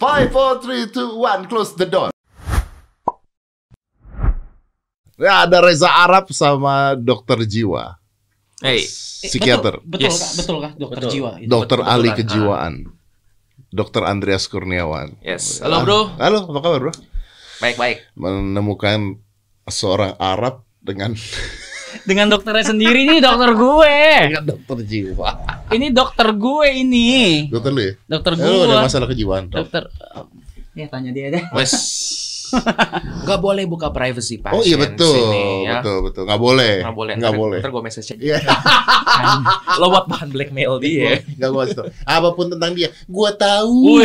Five, four, three, two, one, close the door. Ya, ada Reza Arab sama dokter jiwa, Hey, psikiater, Betul, betul Yes. kah? Betul kah? Dokter Betul. jiwa. itu. dokter betul-betulan. ahli Ah. kejiwaan, dokter Andreas Kurniawan. yes. Halo bro, Halo, apa kabar bro? baik-baik. Menemukan seorang Arab dengan Dengan dokternya sendiri ini dokter gue. dengan dokter jiwa. Ini dokter gue ini. Dokter lu ya? Dokter Eh, lu ada gue. masalah kejiwaan. Dokter Ya tanya dia deh. Wes, nggak boleh buka privacy pasien. Oh iya betul, sini, ya. betul, betul. Nggak boleh. Nggak boleh. Ntar- boleh. Ntar gue message Iya. Lo buat bahan blackmail dia. Nggak gua kasih tau. Apa pun tentang dia, gua tahu.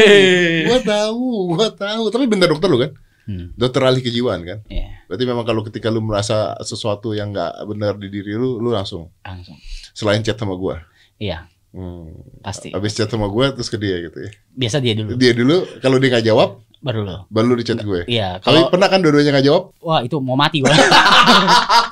Gua tahu, gua tahu. Tapi bener dokter lu kan? Hmm. Dokter ahli kejiwaan kan? Iya, Berarti memang kalau ketika lu merasa sesuatu yang nggak benar di diri lu, lu langsung langsung. selain chat sama gua. Iya, Hmm. pasti. Habis chat sama gua terus ke dia gitu ya. Biasa dia dulu. Dia dulu kalau dia nggak jawab, Baru lo. baru lu di chat gue. Iya, kalau pernah kan dua-duanya nggak jawab? wah itu mau mati gue.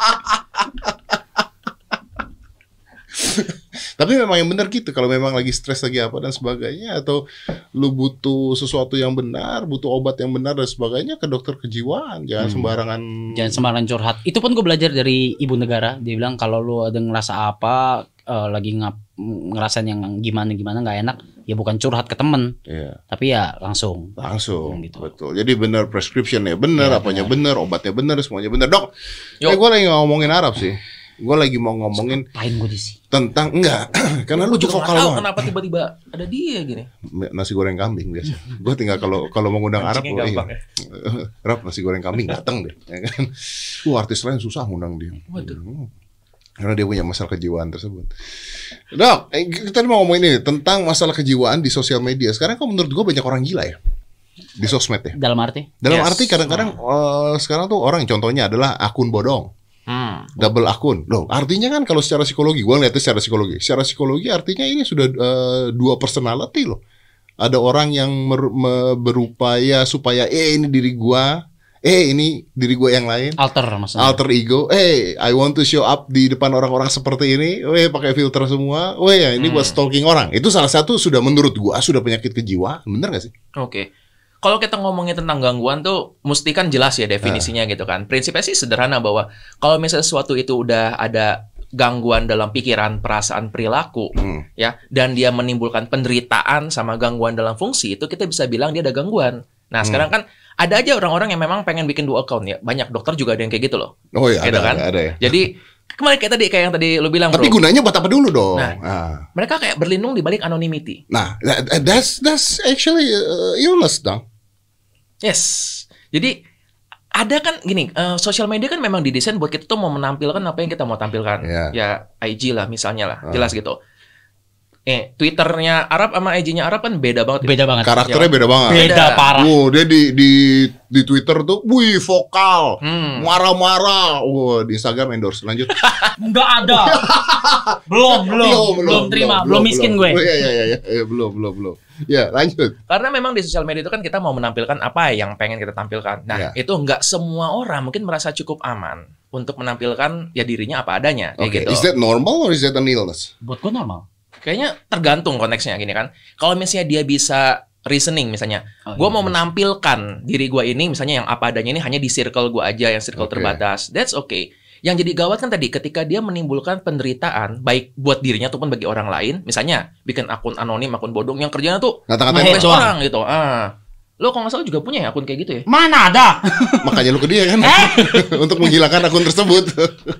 Tapi memang yang benar gitu kalau memang lagi stres lagi apa dan sebagainya atau lu butuh sesuatu yang benar, butuh obat yang benar dan sebagainya ke dokter kejiwaan, jangan Hmm. sembarangan. Jangan sembarangan curhat. Itu pun gue belajar dari ibu negara. Dia bilang kalau lu ada ngerasa apa, eh, lagi ngap ngerasain yang gimana gimana nggak enak, ya bukan curhat ke temen, Iya, tapi ya langsung. langsung Gitu. betul. Jadi benar prescription ya benar, Iya, apanya benar, obatnya benar, semuanya benar. Dok, Yuk. eh, gue lagi ngomongin Arab sih. Gue lagi mau ngomongin gue di sini. tentang enggak, karena lu Gue juga tahu banget. kenapa tiba-tiba ada dia gini. Nasi goreng kambing biasa. Gue tinggal kalau kalau mau ngundang Arab, Mancingnya oh, iya. ya. Rap nasi goreng kambing datang deh, ya kan? Wah artis lain susah ngundang dia. Waduh. Hmm. Karena dia punya masalah kejiwaan tersebut. Dok, eh, kita mau ngomongin ini tentang masalah kejiwaan di sosial media. Sekarang kok menurut gue banyak orang gila ya di sosmed ya. Dalam arti? Dalam Yes. arti kadang-kadang eh, sekarang tuh orang contohnya adalah akun bodong, Hmm. double akun. Loh, artinya kan kalau secara psikologi, gue ngeliatnya secara psikologi. Secara psikologi artinya ini sudah eh, dua personality loh. Ada orang yang berupaya supaya eh ini diri gua, eh ini diri gua yang lain. Alter maksudnya. Alter ego, eh I want to show up di depan orang-orang seperti ini, weh pakai filter semua, weh ya ini buat Hmm. stalking orang. Itu salah satu sudah menurut gua sudah penyakit kejiwaan, bener gak sih? Oke. Kalau kita ngomongin tentang gangguan tuh mesti kan jelas ya definisinya gitu kan. Prinsipnya sih sederhana bahwa kalau misalnya sesuatu itu udah ada gangguan dalam pikiran, perasaan, perilaku Hmm. ya dan dia menimbulkan penderitaan sama gangguan dalam fungsi itu kita bisa bilang dia ada gangguan. Nah, Hmm. sekarang kan ada aja orang-orang yang memang pengen bikin dua account ya. Banyak dokter juga ada yang kayak gitu loh. Oh iya Gitu ada, kan? ada, ada ya. Jadi kemarin kayak tadi kayak yang tadi lu bilang Tapi bro. gunanya buat apa dulu dong? Nah. Nah, Mereka kayak berlindung di balik anonymity. nah that- that's that's actually uh, illness dong. Yes. Jadi ada kan gini, eh, sosial media kan memang didesain buat kita tuh mau menampilkan apa yang kita mau tampilkan. Iya. Ya IG lah misalnya lah, Ah. jelas gitu. Eh, Twitternya Arab sama IG-nya Arab kan beda banget. Beda banget. Karakternya beda banget. Beda Beda. parah. Wow, dia di di di Twitter tuh, wih vokal, Hmm. marah-marah. Wah, di Instagram endorse. Lanjut. Enggak ada. belum, belum, belum, terima, belum, miskin gue. Iya, iya, iya, iya, belum, belum, belum. Ya, lanjut. Karena memang di sosial media itu kan kita mau menampilkan apa yang pengen kita tampilkan. Nah, Iya. itu nggak semua orang mungkin merasa cukup aman untuk menampilkan ya dirinya apa adanya kayak Oke, gitu. is that normal or is that an illness? Buat gue normal. Kayaknya tergantung konteksnya gini kan. Kalau misalnya dia bisa reasoning misalnya, Oh, gue iya. mau menampilkan diri gue ini misalnya yang apa adanya ini hanya di circle gue aja yang circle Oke. terbatas. That's okay. Yang jadi gawat kan tadi ketika dia menimbulkan penderitaan baik buat dirinya ataupun bagi orang lain, misalnya bikin akun anonim, akun bodong yang kerjanya tuh Ngata-ngatain orang gitu. Ah. Lo kalau nggak salah juga punya ya akun kayak gitu ya? Mana ada? Makanya lu ke dia kan untuk menghilangkan akun tersebut.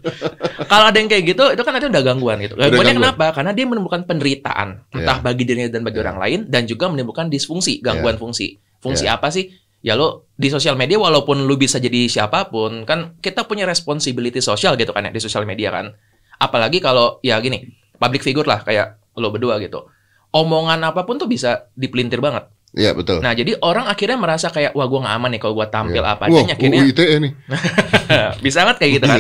Kalau ada yang kayak gitu, itu kan itu udah gangguan gitu. Udah Gangguannya gangguan. kenapa? Karena dia menimbulkan penderitaan, entah Iya. bagi dirinya dan bagi Iya. orang lain, dan juga menimbulkan disfungsi, gangguan fungsi. Fungsi Iya. apa sih? Ya lo di sosial media walaupun lu bisa jadi siapa pun, kan kita punya responsibility sosial gitu kan ya di sosial media kan. Apalagi kalau ya gini, public figure lah kayak lo berdua gitu. Omongan apa pun tuh bisa dipelintir banget. Iya, betul. Nah, jadi orang akhirnya merasa kayak wah gua nggak aman nih kalau gua tampil Iya. apa Wah, adanya akhirnya UU ITE nih. bisa banget kayak gitu kan.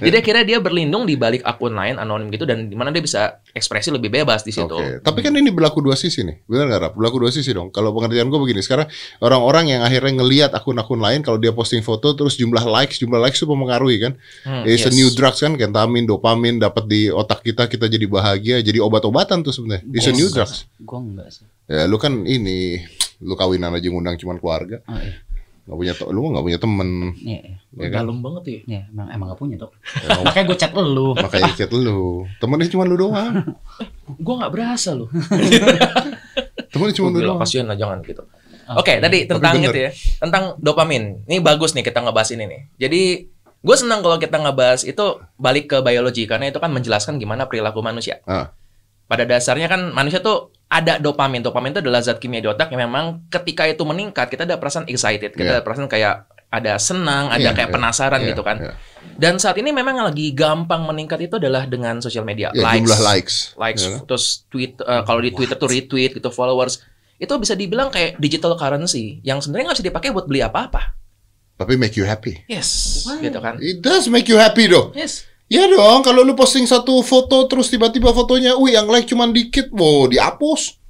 Jadi akhirnya dia berlindung di balik akun lain anonim gitu dan di mana dia bisa ekspresi lebih bebas di situ. Oke, tapi kan ini berlaku dua sisi nih, benar nggak Rap? Berlaku dua sisi dong. Kalau pengertian gue begini, sekarang orang-orang yang akhirnya ngelihat akun-akun lain, kalau dia posting foto terus jumlah likes, jumlah likes itu mempengaruhi kan? Hmm, It's a yes. new drugs kan, kentamin, dopamin dapat di otak kita, kita jadi bahagia, jadi obat-obatan tuh sebenarnya. It's a new drugs. Gue enggak sih. Ya, lu kan ini Lu kawinan aja ngundang cuman keluarga. Oh, iya. Nggak punya lu nggak punya temen. Iya, iya. Ya kan? Dalam banget ya. Iya, emang, emang gak punya tuh. Emang Makanya gue chat lu. makanya chat lu. Temennya cuma lu doang. Gua nggak berasa loh. Temennya cuma lu doang. kasihan lah jangan gitu. Oke, tadi tentang itu ya, tentang dopamin. Ini bagus nih kita ngebahas ini nih. Jadi gue senang kalau kita ngebahas itu balik ke biologi karena itu kan menjelaskan gimana perilaku manusia. Ah. Pada dasarnya kan manusia tuh ada dopamin. Dopamin itu adalah zat kimia di otak yang memang ketika itu meningkat kita ada perasaan excited, kita Iya. ada perasaan kayak ada senang, ada Iya, kayak iya, penasaran iya, gitu kan. iya. Dan saat ini memang lagi gampang meningkat itu adalah dengan sosial media, Ya, jumlah likes. likes kan? terus tweet eh, kalau di Twitter tuh retweet gitu followers itu bisa dibilang kayak digital currency yang sebenarnya nggak bisa dipakai buat beli apa-apa. Tapi make you happy. Yes, gitu kan. It does make you happy dong. Yes. Ya dong, kalau lu posting satu foto terus tiba-tiba fotonya, wih yang like cuman dikit, wow dihapus.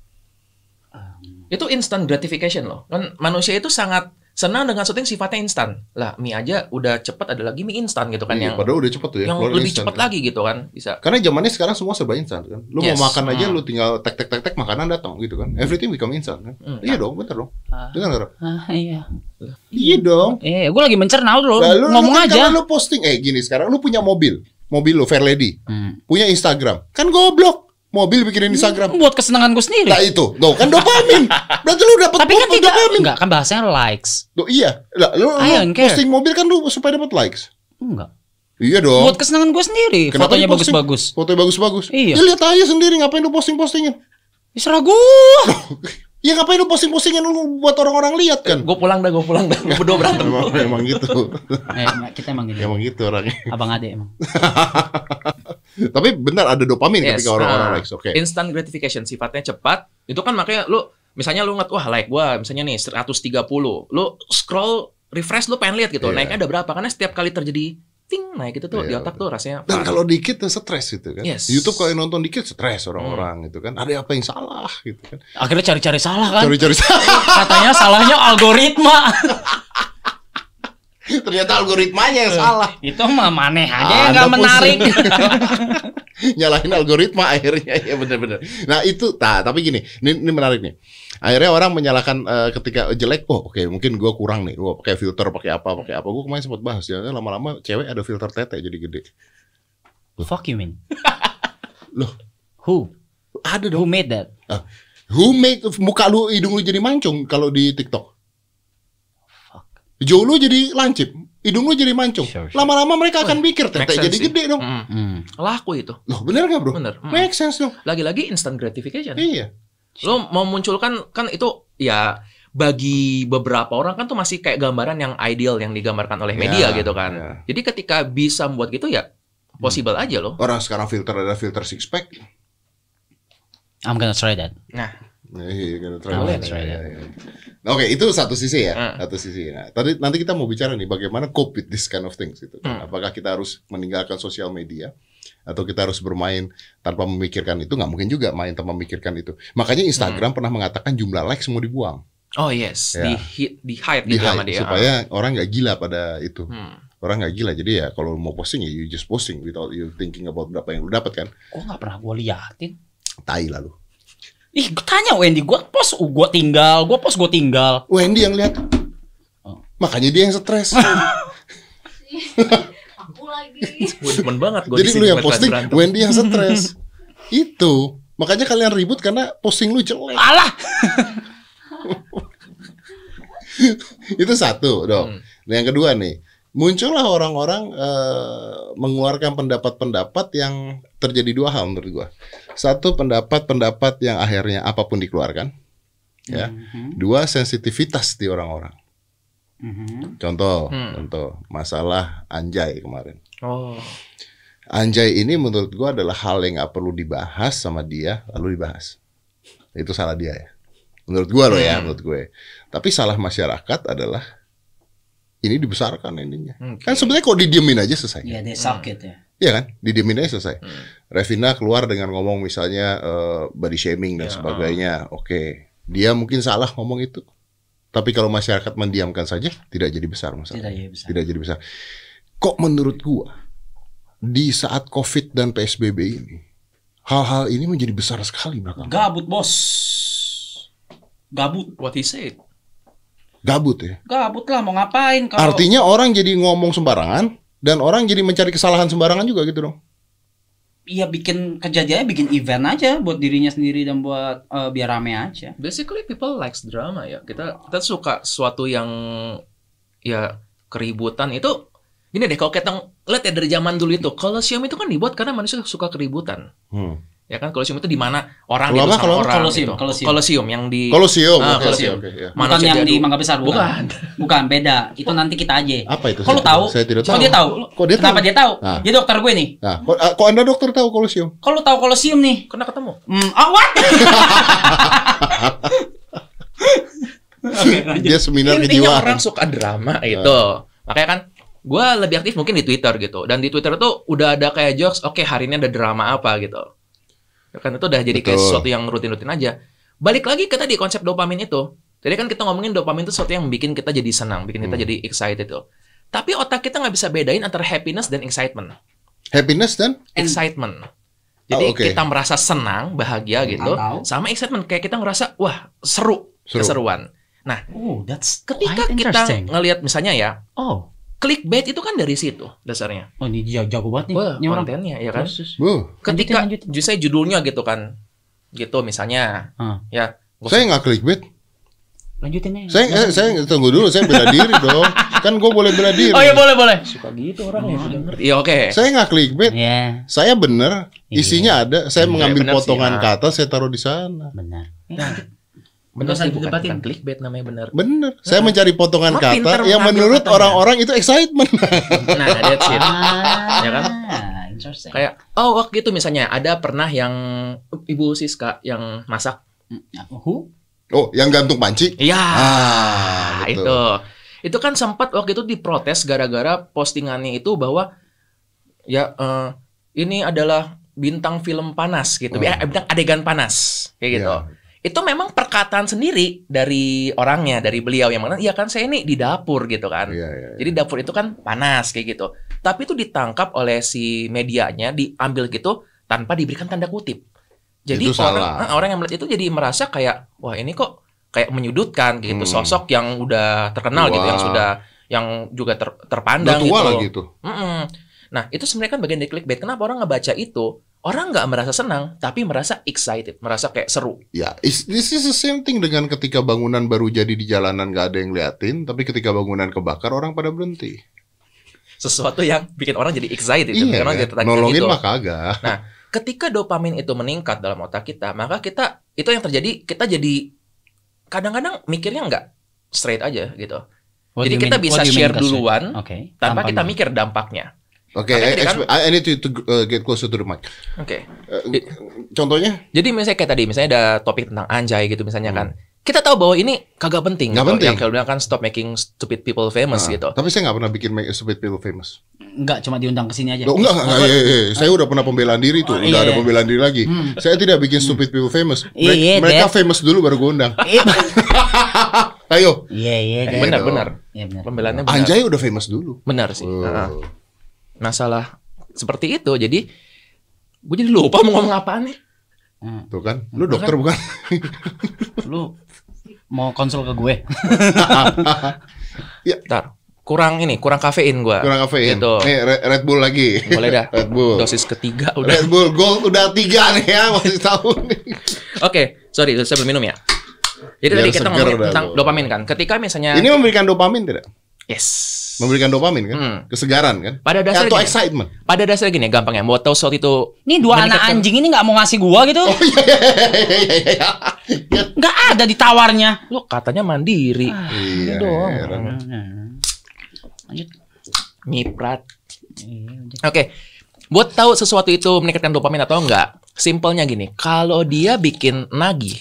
Itu instant gratification loh. Kan manusia itu sangat senang dengan sesuatu yang sifatnya instan. Lah, mie aja udah cepet ada lagi mie instan gitu kan Iya, yang padahal udah cepet tuh ya. yang lebih instan cepat kan. lagi gitu kan bisa. Karena zamannya sekarang semua serba instan kan. Lu Yes. mau makan aja Hmm. lu tinggal tek tek tek tek makanan datang gitu kan. Everything become instan kan. Hmm. Iya dong, bener dong. Ah, Dengar nggak, ah, iya. Iya dong. Eh, gue lagi mencerna lu, Lalu lu ngomong kan aja. lu posting eh gini sekarang lu punya mobil. Mobil lu Fair Lady. Hmm. Punya Instagram. Kan goblok. Mobil bikinin Instagram. Buat kesenangan gue sendiri. Nah itu, tuh kan dopamin. Berarti lu dapat Tapi kan bonus tidak, dopamin. enggak kan bahasanya likes. Tuh, iya. Lah, lu, posting mobil kan lu supaya dapat likes. Enggak. Iya dong. Buat kesenangan gue sendiri. Kenapa Fotonya bagus-bagus. Fotonya bagus-bagus. Iya. Ya lihat aja sendiri ngapain lu posting-postingin. Serah gue. Ya ngapain lu posting-postingin lu buat orang-orang lihat kan? Gue pulang dah, gue pulang dah. Gue berdua berantem. Emang, emang gitu. eh, kita emang gini. emang gitu orangnya. Abang Ade emang. Tapi benar ada dopamin Yes. ketika orang-orang Nah, likes. Oke. Instant gratification sifatnya cepat. Itu kan makanya lu misalnya lu ngeliat wah like gua misalnya nih 130. Lu scroll refresh lu pengen lihat gitu. Iya. Naiknya ada berapa? Karena setiap kali terjadi ting naik itu tuh di Iya, otak tuh rasanya Dan kalau dikit tuh stres gitu kan. Yes. YouTube kalau yang nonton dikit stres orang-orang gitu kan. Ada apa yang salah gitu kan. Akhirnya cari-cari salah kan. Cari-cari Katanya salahnya algoritma. Ternyata algoritmanya yang salah. Itu mah maneh aja yang Anda gak menarik. Nyalahin algoritma akhirnya ya bener-bener. Nah itu, nah tapi gini, ini, ini menarik nih. Akhirnya orang menyalahkan eh, ketika jelek, oh oke mungkin gua kurang nih, gua pakai filter, pakai apa, pakai apa. Gua kemarin sempat bahas ya, lama-lama cewek ada filter tete jadi gede. Fuck you mean. Loh, Who? ada Who dong. made that? Ah, who make muka lu hidung lu jadi mancung kalau di TikTok? Jauh lu jadi lancip, hidung lu jadi mancung. Lama-lama mereka akan mikir Make tete jadi sih. gede dong. Mm. Hmm. laku itu. Loh bener gak bro? Bener. Mm. Make sense dong. Lagi-lagi instant gratification. Iya. Lu mau munculkan kan itu ya bagi beberapa orang kan tuh masih kayak gambaran yang ideal yang digambarkan oleh media Ya, gitu kan. ya. Jadi ketika bisa membuat gitu ya possible aja loh. Orang sekarang filter ada filter six pack. I'm gonna try that. Nah, Gonna try try iya. Oke, itu satu sisi ya, Hmm. satu sisi. Nah, tadi nanti kita mau bicara nih bagaimana cope with this kind of things kan. Hmm. Apakah kita harus meninggalkan sosial media atau kita harus bermain tanpa memikirkan itu? Nggak mungkin juga main tanpa memikirkan itu. Makanya Instagram pernah mengatakan jumlah likes mau dibuang, oh yes, Ya. di hit di hide di gitu sama hide, dia. supaya orang nggak gila pada itu. Hmm. Orang nggak gila, jadi ya kalau mau posting ya you just posting without you thinking about berapa yang lu dapat kan. Gue gak pernah gue liatin. Tai lalu. Ih, gue tanya Wendy, gue post, uh, gue tinggal, gue post, gue tinggal. Wendy yang lihat. Oh. Makanya dia yang stres. aku lagi Gue demen banget gue Jadi lu yang posting, Wendy yang stres. itu. Makanya kalian ribut karena posting lu jelek. Alah, itu satu dong. Hmm. Nah, yang kedua nih, muncullah orang-orang eh, mengeluarkan pendapat-pendapat yang terjadi dua hal menurut gua. Satu pendapat-pendapat yang akhirnya apa pun dikeluarkan. Ya. Mhm, Dua sensitivitas di orang-orang. mhm. Contoh, Hmm. contoh masalah anjay kemarin. Oh. Anjay ini menurut gua adalah hal yang nggak perlu dibahas sama dia lalu dibahas. Itu salah dia ya. Menurut gua loh ya, Hmm. menurut gue. Tapi salah masyarakat adalah ini dibesarkan ininya. Oke. Kan sebenarnya kok didiemin aja selesai. Iya, dia sakit ya. Iya kan? Didiemin aja selesai. Hmm. Revina keluar dengan ngomong misalnya eh, body shaming dan Ya. sebagainya. Oke. Dia mungkin salah ngomong itu. Tapi kalau masyarakat mendiamkan saja tidak jadi besar masalah. Tidak ya bisa. Tidak jadi besar. Kok menurut gua di saat Covid dan PSBB ini hal-hal ini menjadi besar sekali belakang. Gabut bos. Gabut. What he said. Gabut ya. Gabut lah mau ngapain kalau Artinya orang jadi ngomong sembarangan dan orang jadi mencari kesalahan sembarangan juga gitu dong. Iya bikin kejadiannya bikin event aja buat dirinya sendiri dan buat eh, biar rame aja. Basically people likes drama ya. Kita kita suka sesuatu yang ya keributan itu gini deh kalau kita lihat ya dari zaman dulu itu Colosseum itu kan dibuat karena manusia suka keributan. Hmm. Ya kan Colosseum itu di mana orang itu sama Kalau orang Colosseum, gitu. Colosseum yang di Kolosium. Ah, oke, Colosseum. oke, oke, ya. Bukan yang di. Mangga Besar bukan. Bukan. Bukan beda. Itu nanti kita aja. Apa itu? Kalau Saya tahu? tidak- Saya tidak Kok tahu. dia tahu? Kok dia Kenapa tahu? dia tahu? Ah. Dia dokter gue nih. Nah, kok, ah, kok Anda dokter tahu kolosium? Kalau tahu Colosseum nih. Kena ketemu. Hmm, ah, what? Oke, lanjut. Dia seminar Intinya kejiwaan. orang suka drama gitu. Makanya kan gue lebih aktif mungkin di Twitter gitu. Dan di Twitter tuh udah ada kayak jokes, oke hari ini ada drama apa gitu. Kan itu udah jadi kayak sesuatu yang rutin-rutin aja. Balik lagi kita di konsep dopamin itu. Jadi kan kita ngomongin dopamin itu sesuatu yang bikin kita jadi senang, bikin kita Hmm. jadi excited tuh. Tapi otak kita nggak bisa bedain antara happiness dan excitement. Happiness dan Excitement. Jadi Oh, oke. kita merasa senang, bahagia gitu, Atau? sama excitement kayak kita ngerasa wah seru, Seru. keseruan. Oh, that's Ketika kita ngelihat misalnya ya, Oh, clickbait itu kan dari situ dasarnya. oh ini jago, jago banget nih. Wah, kontennya ya kan. Terus, Ketika Lanjutin, lanjutin. justru judulnya gitu kan. Gitu misalnya. Ah. Ya. gua- saya nggak clickbait. Lanjutin aja. Saya eh, saya tunggu dulu, saya bela diri dong. Kan gue boleh bela diri. Oh iya boleh boleh. suka gitu orang ya ngerti. Iya oke. Saya nggak clickbait. Iya, Saya bener, isinya ada. Saya Iya, mengambil bener sih, potongan ah. kata, saya taruh di sana. benar. Bener sih bukan, bukan clickbait namanya bener. Bener. Saya mencari potongan Emang kata yang menurut orang-orang itu excitement. Nah, that's it. Ah, Ya kan? Interesting. Kayak oh waktu itu misalnya ada pernah yang Ibu Siska yang masak. Who? Oh, yang gantung panci? Iya. Ah, betul. itu. Itu kan sempat waktu itu diprotes gara-gara postingannya itu bahwa ya eh, ini adalah bintang film panas gitu. Oh. Eh, bintang adegan panas kayak gitu. Iya. Itu memang perkataan sendiri dari orangnya, dari beliau yang mana, ya kan saya ini di dapur gitu kan. Iya, iya. iya. Jadi dapur itu kan panas kayak gitu. Tapi itu ditangkap oleh si medianya, diambil gitu tanpa diberikan tanda kutip. Jadi Itu orang salah. eh, orang yang melihat itu jadi merasa kayak wah ini kok kayak menyudutkan gitu Hmm. sosok yang udah terkenal gitu, yang sudah yang juga ter- Udah terpandang tua gitu. lah gitu. Mm-mm. Nah itu sebenarnya kan bagian dari clickbait. Kenapa orang ngebaca itu? Orang nggak merasa senang, tapi merasa excited, merasa kayak seru. Ya, is- this is the same thing dengan ketika bangunan baru jadi di jalanan gak ada yang liatin, tapi ketika bangunan kebakar orang pada berhenti. Sesuatu yang bikin orang jadi excited. gitu. Iya, Karena kan? nolongin gitu. mah kagak. ketika dopamin itu meningkat dalam otak kita, maka kita itu yang terjadi kita jadi kadang-kadang mikirnya nggak straight aja gitu. What jadi kita mean- bisa mean share duluan Oke. tanpa kita Tampangnya. mikir dampaknya. Oke, Makanya I, kan- I need to, to uh, get closer to the mic. Oke. Uh, contohnya? Jadi misalnya kayak tadi, misalnya ada topik tentang anjay gitu misalnya Hmm. kan. Kita tahu bahwa ini kagak penting. Nggak gitu. penting. Yang kalau bilang kan stop making stupid people famous Nah, gitu. Tapi saya nggak pernah bikin make stupid people famous. Enggak, cuma diundang ke sini aja. Loh, enggak, enggak, enggak, iya, iya. Saya udah pernah pembelaan diri tuh, Oh, udah iya, ada iya. pembelaan diri lagi. Saya tidak bikin stupid people famous. Mereka, Iya, mereka famous dulu baru gue undang. Iya, Ayo, iya, iya. Eh, benar, benar. Iya. Pembelaannya benar. Anjay udah famous dulu. Benar sih. Oh. Masalah seperti itu. Jadi gue jadi lupa mau ngomong apaan nih. Hmm. Tuh kan, lu dokter bukan? Lu mau konsul ke gue? Ntar, kurang ini, kurang kafein gua. Kurang kafein. Gitu. Nih Red, Red Bull lagi. Boleh dah. Red Bull. Dosis ketiga udah. Red Bull Gold udah tiga nih ya, masih tahu nih. Oke, sorry, saya belum minum ya. Jadi Biar tadi kita ngomongin tentang dopamin kan. Ketika misalnya Ini memberikan dopamin tidak? Yes. Memberikan dopamin kan? Hmm. Kesegaran kan? Pada dasarnya Atau gini, excitement? pada dasarnya gini, gampang ya. Mau tahu sesuatu itu Nih dua anak anjing ini nggak mau ngasih gua gitu? Oh iya iya iya iya iya. iya. Nggak ada ditawarnya. Lu katanya mandiri. Iya. doang. heran. Lanjut. Nyiprat. Iya. Oke. Buat tahu sesuatu itu meningkatkan dopamin atau enggak, simpelnya gini, kalau dia bikin nagih,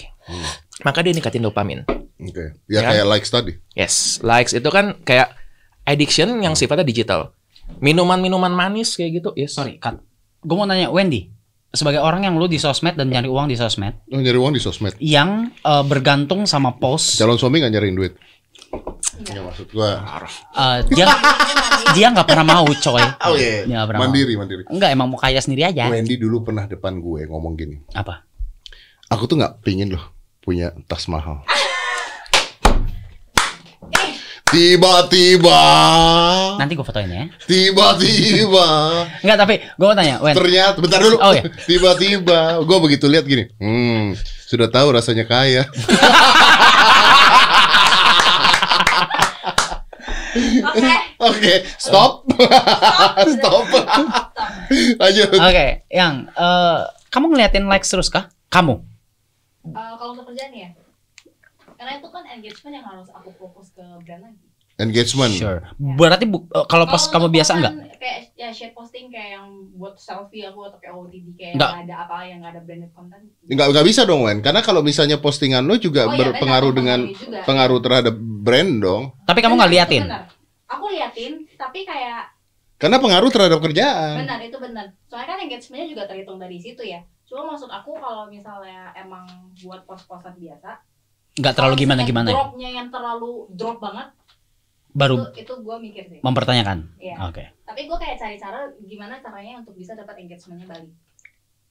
maka dia ningkatin dopamin. Oke. Ya Ya. kayak likes tadi. Yes, likes itu kan kayak addiction yang sifatnya digital. Minuman-minuman manis kayak gitu, yes. Sorry, cut. Gue mau nanya Wendy, sebagai orang yang lu di sosmed dan nyari uang di sosmed, Oh, nyari uang di sosmed. yang eh, bergantung sama post, Calon suami gak nyariin duit. Ya maksud gua. eh, dia dia nggak pernah mau coy. Oh iya. Dia nggak pernah Mandiri, mandiri. Enggak emang mau kaya sendiri aja. Wendy dulu pernah depan gue ngomong gini. Apa? Aku tuh nggak pingin loh punya tas mahal. Tiba-tiba. Nanti gue fotoin ya. Tiba-tiba. Enggak tapi gue mau tanya, Wen. Ternyata bentar dulu. Oh, iya. Tiba-tiba gue begitu lihat gini. Hmm, sudah tahu rasanya kaya. Oke. Oke, stop. stop. Lanjut. Oke, yang eh, kamu ngeliatin likes terus kah? Kamu? Eh, kalau untuk kerjaan ya. Karena itu kan engagement yang harus aku fokus ke brand lagi. Engagement. Sure. Berarti bu- eh, kalau pas kamu biasa enggak? Kayak ya share posting kayak yang buat selfie aku atau kayak OOTD kayak Enggak. nggak ada apa yang nggak ada branded content. Nggak nggak bisa dong, Wen. Karena kalau misalnya postingan lo juga Oh, iya, berpengaruh benar, dengan juga. pengaruh terhadap brand dong. Tapi kamu nggak liatin. benar. Aku liatin, tapi kayak Karena pengaruh terhadap kerjaan. benar itu benar. Soalnya kan engagementnya juga terhitung dari situ ya. Cuma maksud aku kalau misalnya emang buat pos-posan biasa, Nggak terlalu gimana gimana ya? Dropnya yang terlalu drop banget, Baru itu, itu gue mikir sih. mempertanyakan. Iya. Oke. Tapi gue kayak cari cara gimana caranya untuk bisa dapat engagementnya balik.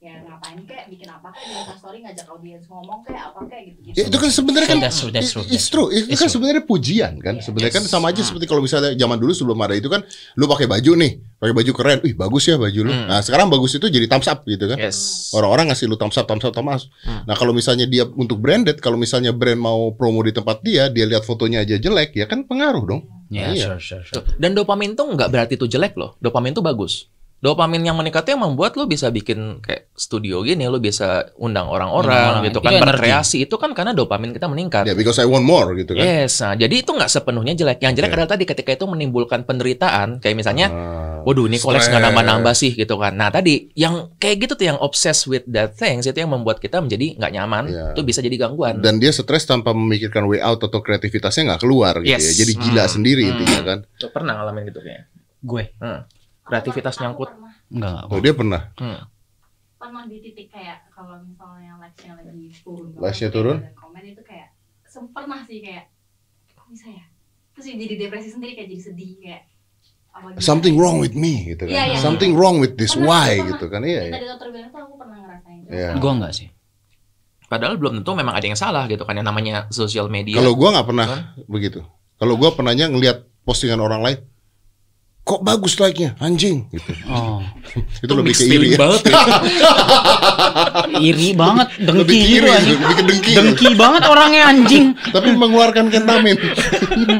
Ya ngapain kayak bikin apa kayak di Instastory ngajak audiens ngomong kayak apa kayak gitu gitu. Ya, itu kan sebenarnya kan That's true, that's true, it's that's true. Itu kan sebenarnya pujian kan. Iya. Sebenarnya kan Yes. sama aja Hmm. seperti kalau misalnya zaman dulu sebelum ada itu kan lu pakai baju nih, pakai baju keren. Ih, bagus ya baju lu. Hmm. Nah, sekarang bagus itu jadi thumbs up gitu kan. Yes. Orang-orang ngasih lu thumbs up, thumbs up, thumbs up. Hmm. Nah, kalau misalnya dia untuk branded, kalau misalnya brand mau promo di tempat dia, dia lihat fotonya aja jelek, ya kan pengaruh dong. Ya, Iya. sure, sure, sure. Dan dopamin tuh nggak berarti itu jelek loh. Dopamin tuh bagus. Dopamin yang meningkat yang membuat lo bisa bikin kayak studio gini, lo bisa undang orang-orang orang. gitu Itu kan energi. berkreasi itu kan karena dopamin kita meningkat. Ya, because I want more gitu kan. Yes, nah jadi itu nggak sepenuhnya jelek. Yang jelek Oke. adalah tadi ketika itu menimbulkan penderitaan, kayak misalnya, Ah, waduh ini koleksi nggak nambah-nambah sih gitu kan. Nah tadi yang kayak gitu tuh yang obsessed with that things itu yang membuat kita menjadi nggak nyaman, Iya. itu bisa jadi gangguan. Dan dia stres tanpa memikirkan way out atau kreativitasnya nggak keluar gitu Yes. ya. Jadi gila Hmm. sendiri Hmm. intinya kan. Lo pernah ngalamin gitu kayaknya? Gue Kreativitas nyangkut. enggak enggak. Oh, dia pernah. Hmm. pernah di titik kayak kalau misalnya likes-nya lagi turun Likes-nya turun? ada komen itu kayak sem- pernah sih kayak kok bisa ya terus jadi depresi sendiri kayak jadi sedih kayak apa gitu. Something wrong with me gitu kan. Iya, iya. Something wrong with this Pernah, why pernah. gitu kan. Iya, Yang iya. tadi dokter bilang tuh aku pernah ngerasain Iya. Gua enggak sih. Padahal belum tentu memang ada yang salah gitu kan yang namanya sosial media. Kalau gua nggak pernah begitu. Kalau gua pernahnya ngelihat postingan orang lain, kok bagus like-nya, anjing gitu. Oh. Itu lebih ke mixed feeling iri ya. banget ya. Iri banget, dengki gitu iri, anjing. lebih ke dengki. Dengki banget orangnya anjing. Tapi mengeluarkan kentamin.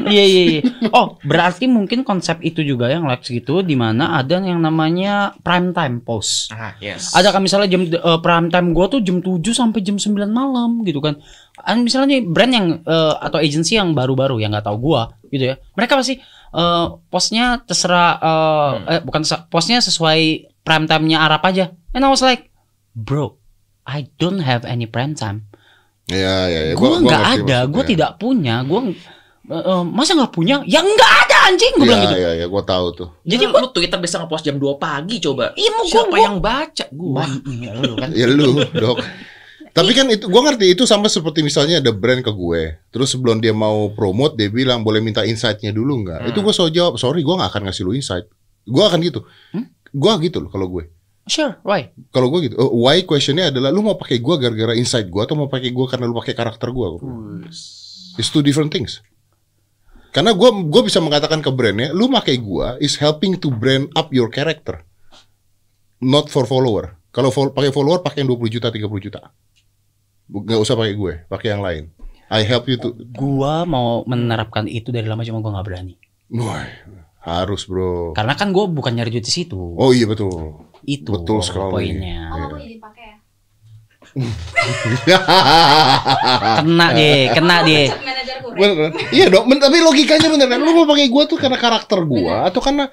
Iya iya iya. Oh, berarti mungkin konsep itu juga yang likes gitu di mana ada yang namanya prime time post. Ah, yes. Ada kan misalnya jam eh, prime time gua tuh jam 7 sampai jam 9 malam gitu kan. An misalnya nih brand yang eh, atau agency yang baru-baru yang nggak tahu gua gitu ya. Mereka pasti eh, postnya terserah eh, eh bukan postnya sesuai prime time-nya Arab aja. And I was like, "Bro, I don't have any prime time." Iya, iya, iya. Gua nggak ada, gua maksudnya. tidak punya. Gua eh, eh, masa nggak punya? Ya nggak ada anjing gua bilang Iya, gitu. iya, iya, gua tahu tuh. Jadi Lu- gua lu Twitter bisa ngepost jam 2 pagi coba. Iya, mau gua- Siapa gua- yang baca? Gua. Wah, iya, lu kan. Ya lu, Dok. Tapi kan itu gua ngerti itu sama seperti misalnya ada brand ke gue. Terus sebelum dia mau promote dia bilang boleh minta insight-nya dulu nggak? Hmm. Itu gua selalu jawab, "Sorry, gua nggak akan ngasih lu insight." Gua akan gitu. Hmm? Gua gitu loh kalau gue. Sure, why? Kalau gue gitu. Oh, why questionnya adalah lu mau pakai gua gara-gara insight gua atau mau pakai gua karena lu pakai karakter bilang. It's two different things. Karena gua gua bisa mengatakan ke brandnya, lu pakai gua is helping to brand up your character. Not for follower. Kalau fol- pakai follower pakai yang 20 juta, 30 juta. Nggak usah pakai gue, pakai yang lain. I help you to Gua mau menerapkan itu dari lama cuma gua nggak berani. Wah, harus, Bro. Karena kan gua bukan nyari duit di situ. Oh iya betul. itu betul sekali. poinnya. oh aku izin pakai ya Kena deh, kena deh. Bener, iya dong, men- tapi logikanya bener kan. Lu mau pakai gua tuh karena karakter gua atau karena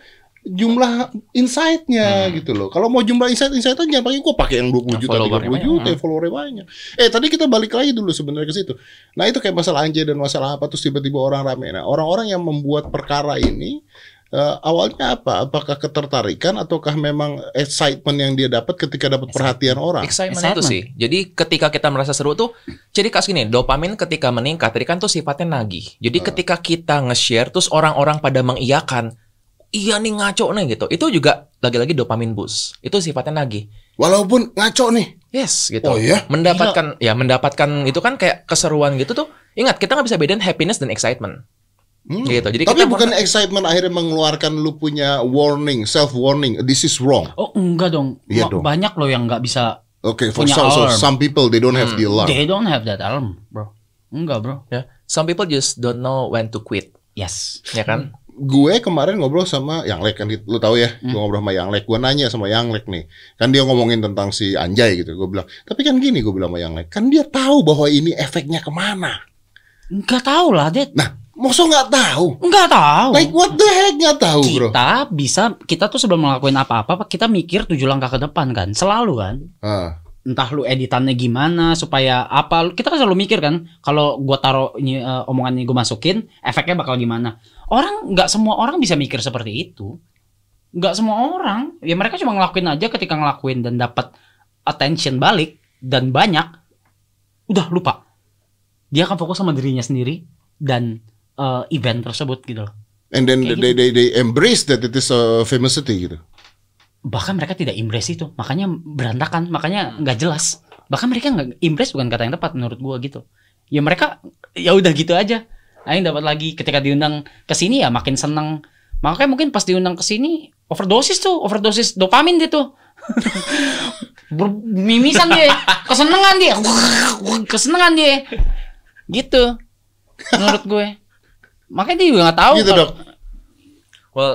jumlah insight-nya gitu loh. Kalau mau jumlah insight insight aja jangan pakai gua pakai yang 20 Yang juta, followernya 30 juta, banyak. yang followernya banyak. Eh, tadi kita balik lagi dulu sebenarnya ke situ. Nah, itu kayak masalah anjay dan masalah apa terus tiba-tiba orang rame. Nah, orang-orang yang membuat perkara ini eh, awalnya apa? Apakah ketertarikan ataukah memang excitement yang dia dapat ketika dapat perhatian orang? Excitement, Excitement. itu sih. Jadi ketika kita merasa seru tuh, jadi kas gini, dopamin ketika meningkat, tadi kan tuh sifatnya nagih. Jadi Ah. ketika kita nge-share, terus orang-orang pada mengiyakan, iya nih ngaco nih gitu. Itu juga lagi-lagi dopamin boost. Itu sifatnya nagih. Walaupun ngaco nih. Yes, gitu. Oh iya? Mendapatkan, ya mendapatkan itu kan kayak keseruan gitu tuh. Ingat, kita nggak bisa bedain happiness dan excitement. Hmm. Gitu. Jadi Tapi kita bukan excitement akhirnya mengeluarkan lu punya warning, self warning, this is wrong. Oh enggak dong. Iya dong. Banyak loh yang nggak bisa. Okay, for Punya some, so alarm. some people they don't have Hmm. the alarm. They don't have that alarm, bro. Enggak, bro. ya, some people just don't know when to quit, Yes. ya kan? Gue kemarin ngobrol sama Yang Lek kan lu tahu ya, gue ngobrol sama Yang Lek, gue nanya sama Yang Lek nih, kan dia ngomongin tentang si Anjay gitu, gue bilang, tapi kan gini gue bilang sama Yang Lek, kan dia tahu bahwa ini efeknya ke mana. Enggak tahu lah, Dad. Nah, masa nggak tahu? Enggak tahu. Like what the heck nggak tahu bro? kita bisa kita tuh sebelum ngelakuin apa-apa kita mikir tujuh langkah ke depan kan selalu kan Ah, entah lu editannya gimana supaya apa kita kan selalu mikir kan kalau gua taruh ini eh, omongan ini gua masukin efeknya bakal gimana orang nggak semua orang bisa mikir seperti itu. Nggak semua orang. Ya mereka cuma ngelakuin aja ketika ngelakuin dan dapat attention balik dan banyak udah lupa. Dia akan fokus sama dirinya sendiri dan eh, event tersebut gitu loh. And then Kayak they, they they embrace that it is a famousity gitu. bahkan mereka tidak impress itu. Makanya berantakan. Makanya nggak jelas. Bahkan mereka nggak impress bukan kata yang tepat menurut gua gitu. Ya mereka ya udah gitu aja Aing dapat lagi ketika diundang ke sini ya makin seneng makanya mungkin pas diundang ke sini overdosis tuh overdosis dopamin dia tuh mimisan dia kesenengan dia kesenengan dia gitu menurut gue makanya dia juga nggak tahu gitu kalau- dok. Well,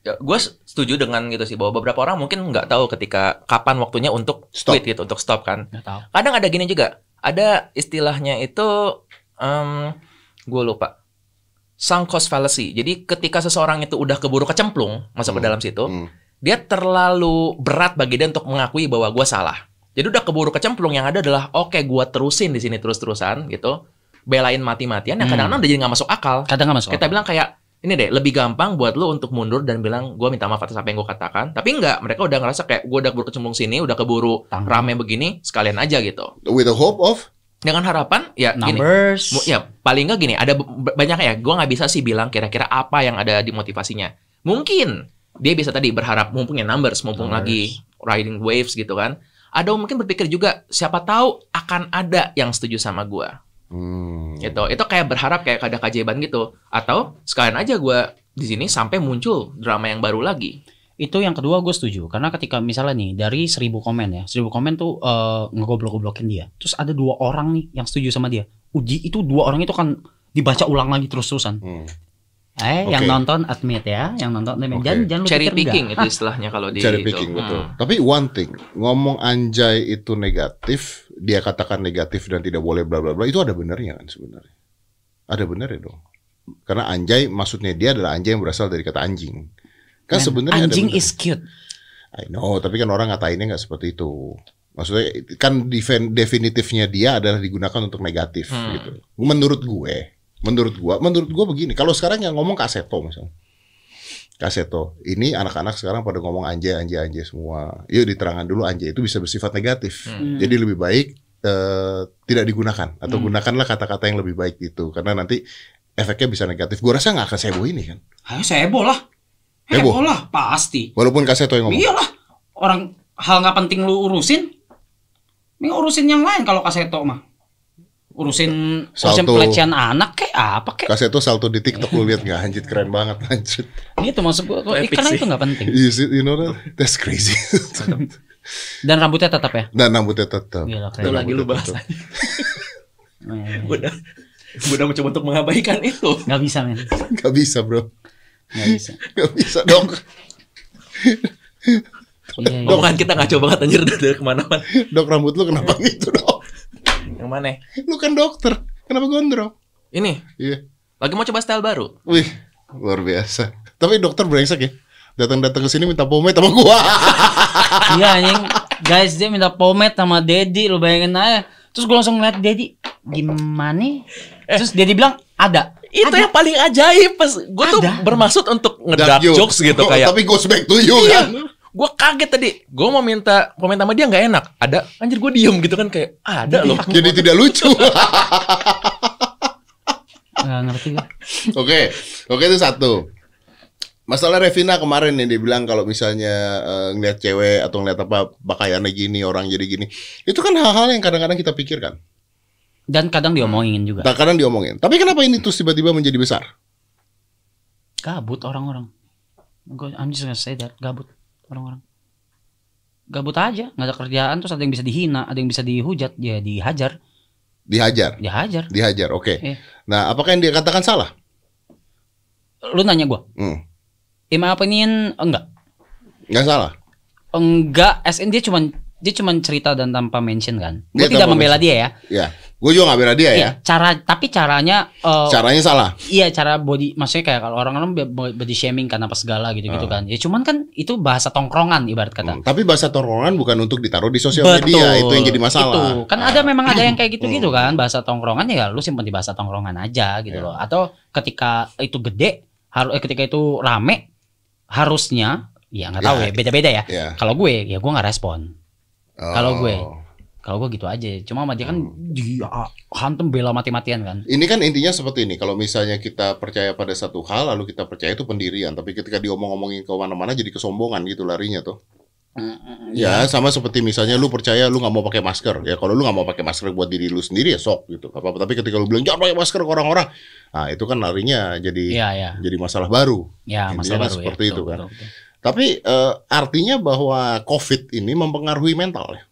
ya, gue setuju dengan gitu sih bahwa beberapa orang mungkin nggak tahu ketika kapan waktunya untuk Stop. quit gitu, untuk stop kan. nggak tahu Kadang ada gini juga, ada istilahnya itu, gue lupa, sunk cost fallacy. Jadi ketika seseorang itu udah keburu kecemplung masuk ke Hmm. dalam situ, Hmm. dia terlalu berat bagi dia untuk mengakui bahwa gue salah. Jadi udah keburu kecemplung yang ada adalah oke gue terusin di sini terus-terusan gitu, belain mati-matian. Yang Hmm. kadang-kadang udah jadi nggak masuk akal. kadang nggak masuk Kita bilang kayak ini deh lebih gampang buat lu untuk mundur dan bilang gue minta maaf atas apa yang gue katakan. Tapi enggak, mereka udah ngerasa kayak gue udah keburu kecemplung sini, udah keburu Tanggung. rame begini, sekalian aja gitu. With the hope of Dengan harapan ya gini. numbers mu- Ya paling nggak gini, ada banyak ya. Gue nggak bisa sih bilang kira-kira apa yang ada di motivasinya. Mungkin dia bisa tadi berharap mumpung ya numbers, mumpung Numbers. lagi riding waves gitu kan. Ada mungkin berpikir juga siapa tahu akan ada yang setuju sama gue Hmm. gitu itu kayak berharap kayak ada keajaiban gitu atau sekalian aja gua di sini sampai muncul drama yang baru lagi itu yang kedua gue setuju karena ketika misalnya nih dari seribu komen ya seribu komen tuh eh, ngegoblok-goblokin dia terus ada dua orang nih yang setuju sama dia uji itu dua orang itu kan dibaca ulang lagi terus-terusan Hmm. eh Oke. yang nonton admit ya yang nonton admit Oke. jangan jangan lu cherry pikir picking enggak. itu istilahnya kalau di Cherry itu. picking betul. Hmm. Tapi one thing, ngomong anjay itu negatif, dia katakan negatif dan tidak boleh bla bla bla itu ada benernya kan sebenarnya. Ada benernya dong. Karena anjay maksudnya dia adalah anjay yang berasal dari kata anjing. Kan sebenarnya ada anjing bener. is cute I know, tapi kan orang ngatainnya nggak seperti itu. Maksudnya kan definitifnya dia adalah digunakan untuk negatif Hmm. gitu. Menurut gue, menurut gua, menurut gua begini. Kalau sekarang yang ngomong Kaseto misalnya. Kaseto, ini anak-anak sekarang pada ngomong anjay, anjay, anjay semua. Yuk diterangkan dulu anjay itu bisa bersifat negatif. Hmm. Jadi lebih baik eh, tidak digunakan atau Hmm. gunakanlah kata-kata yang lebih baik itu karena nanti efeknya bisa negatif. Gua rasa nggak akan sebo ini kan. ayo saya heboh lah Heboh? heboh lah pasti Walaupun Kaseto yang ngomong. iyalah orang hal nggak penting lu urusin ini urusin yang lain kalau kaseto mah urusin urusin pelecehan anak kayak apa kayak Kaseto salto di TikTok lu lihat nggak anjir keren banget anjir. gitu maksud gua Itu epic karena sih. itu nggak penting You, see, you know that? That's crazy. dan rambutnya tetap ya Dan rambutnya tetap. Gila, itu keren. lagi lu bahas udah udah mencoba untuk mengabaikan itu nggak bisa men Gak bisa bro. Nggak bisa Gak bisa dong. Iya, iya. omongan kita ngaco banget anjir dari ke mana-mana Dok rambut lu kenapa gitu dok? yang mana Lu kan dokter. Kenapa gondrong? ini Iya. lagi mau coba style baru Wih, luar biasa. Tapi dokter brengsek ya. Datang-datang ke sini minta pomade sama gua. Iya anjing Guys dia minta pomade sama Dedi Lu bayangin aja Terus gue langsung ngeliat Dedi Gimana Terus Dedi bilang Ada itu yang paling ajaib pas gue tuh Ada. bermaksud untuk Dark jokes gitu Oh, kayak Tapi goes back to you iya kan. gue kaget tadi gue mau minta komen sama dia nggak enak ada anjir gue diem gitu kan kayak ada loh Jadi tidak lucu. Gak ngerti gue Oke, oke itu satu. Masalah Revina kemarin nih dia bilang kalau misalnya eh, ngeliat cewek atau ngeliat apa pakaiannya gini, orang jadi gini. Itu kan hal-hal yang kadang-kadang kita pikirkan. Dan kadang diomongin juga Tak kadang diomongin. Tapi kenapa ini terus tiba-tiba menjadi besar? Gabut orang-orang. Gue I'm just gonna say that, gabut orang-orang. Gabut aja, nggak ada kerjaan terus ada yang bisa dihina, ada yang bisa dihujat, ya dihajar, Dihajar, dihajar. dihajar. Oke. Iya. Nah, apakah yang dia katakan salah? Lu nanya gua, Hmm. in my opinion enggak. Nggak salah. Enggak, SN dia cuman dia cuman cerita dan tanpa mention kan. Gue Dia tidak membela mention. dia ya. Ya, gue juga nggak bela dia ya. Iya, cara tapi caranya eh, Caranya salah. iya cara body maksudnya kayak kalau orang-orang bo- body shaming kan apa segala gitu-gitu kan. Ya cuman kan itu bahasa tongkrongan ibarat kata. Hmm, Tapi bahasa tongkrongan bukan untuk ditaruh di sosial Betul. media, itu yang jadi masalah. Itu. Kan ada memang ada yang kayak Hmm. gitu-gitu kan, bahasa tongkrongan ya lu simpan di bahasa tongkrongan aja gitu Iya. loh. Atau ketika itu gede, harus eh, ketika itu rame harusnya ya nggak tahu Ya. ya, beda-beda ya. Ya. Kalau gue ya gue nggak respon. Kalau gue. Kalau gue gitu aja. Cuma sama dia kan Hmm. dia hantem bela mati-matian kan. Ini kan intinya seperti ini. Kalau misalnya kita percaya pada satu hal, lalu kita percaya itu pendirian. Tapi ketika diomong-omongin ke mana-mana jadi kesombongan gitu larinya tuh. Iya. Ya sama seperti misalnya lu percaya lu nggak mau pakai masker. Ya kalau lu nggak mau pakai masker buat diri lu sendiri ya sok gitu. Apa -apa. Tapi ketika lu bilang jangan pakai masker ke orang-orang, nah itu kan larinya jadi Iya, iya. jadi masalah baru. Ya, Intinya masalah kan baru seperti ya. itu Betul, kan. betul, betul. Tapi eh, artinya bahwa COVID ini mempengaruhi mental ya.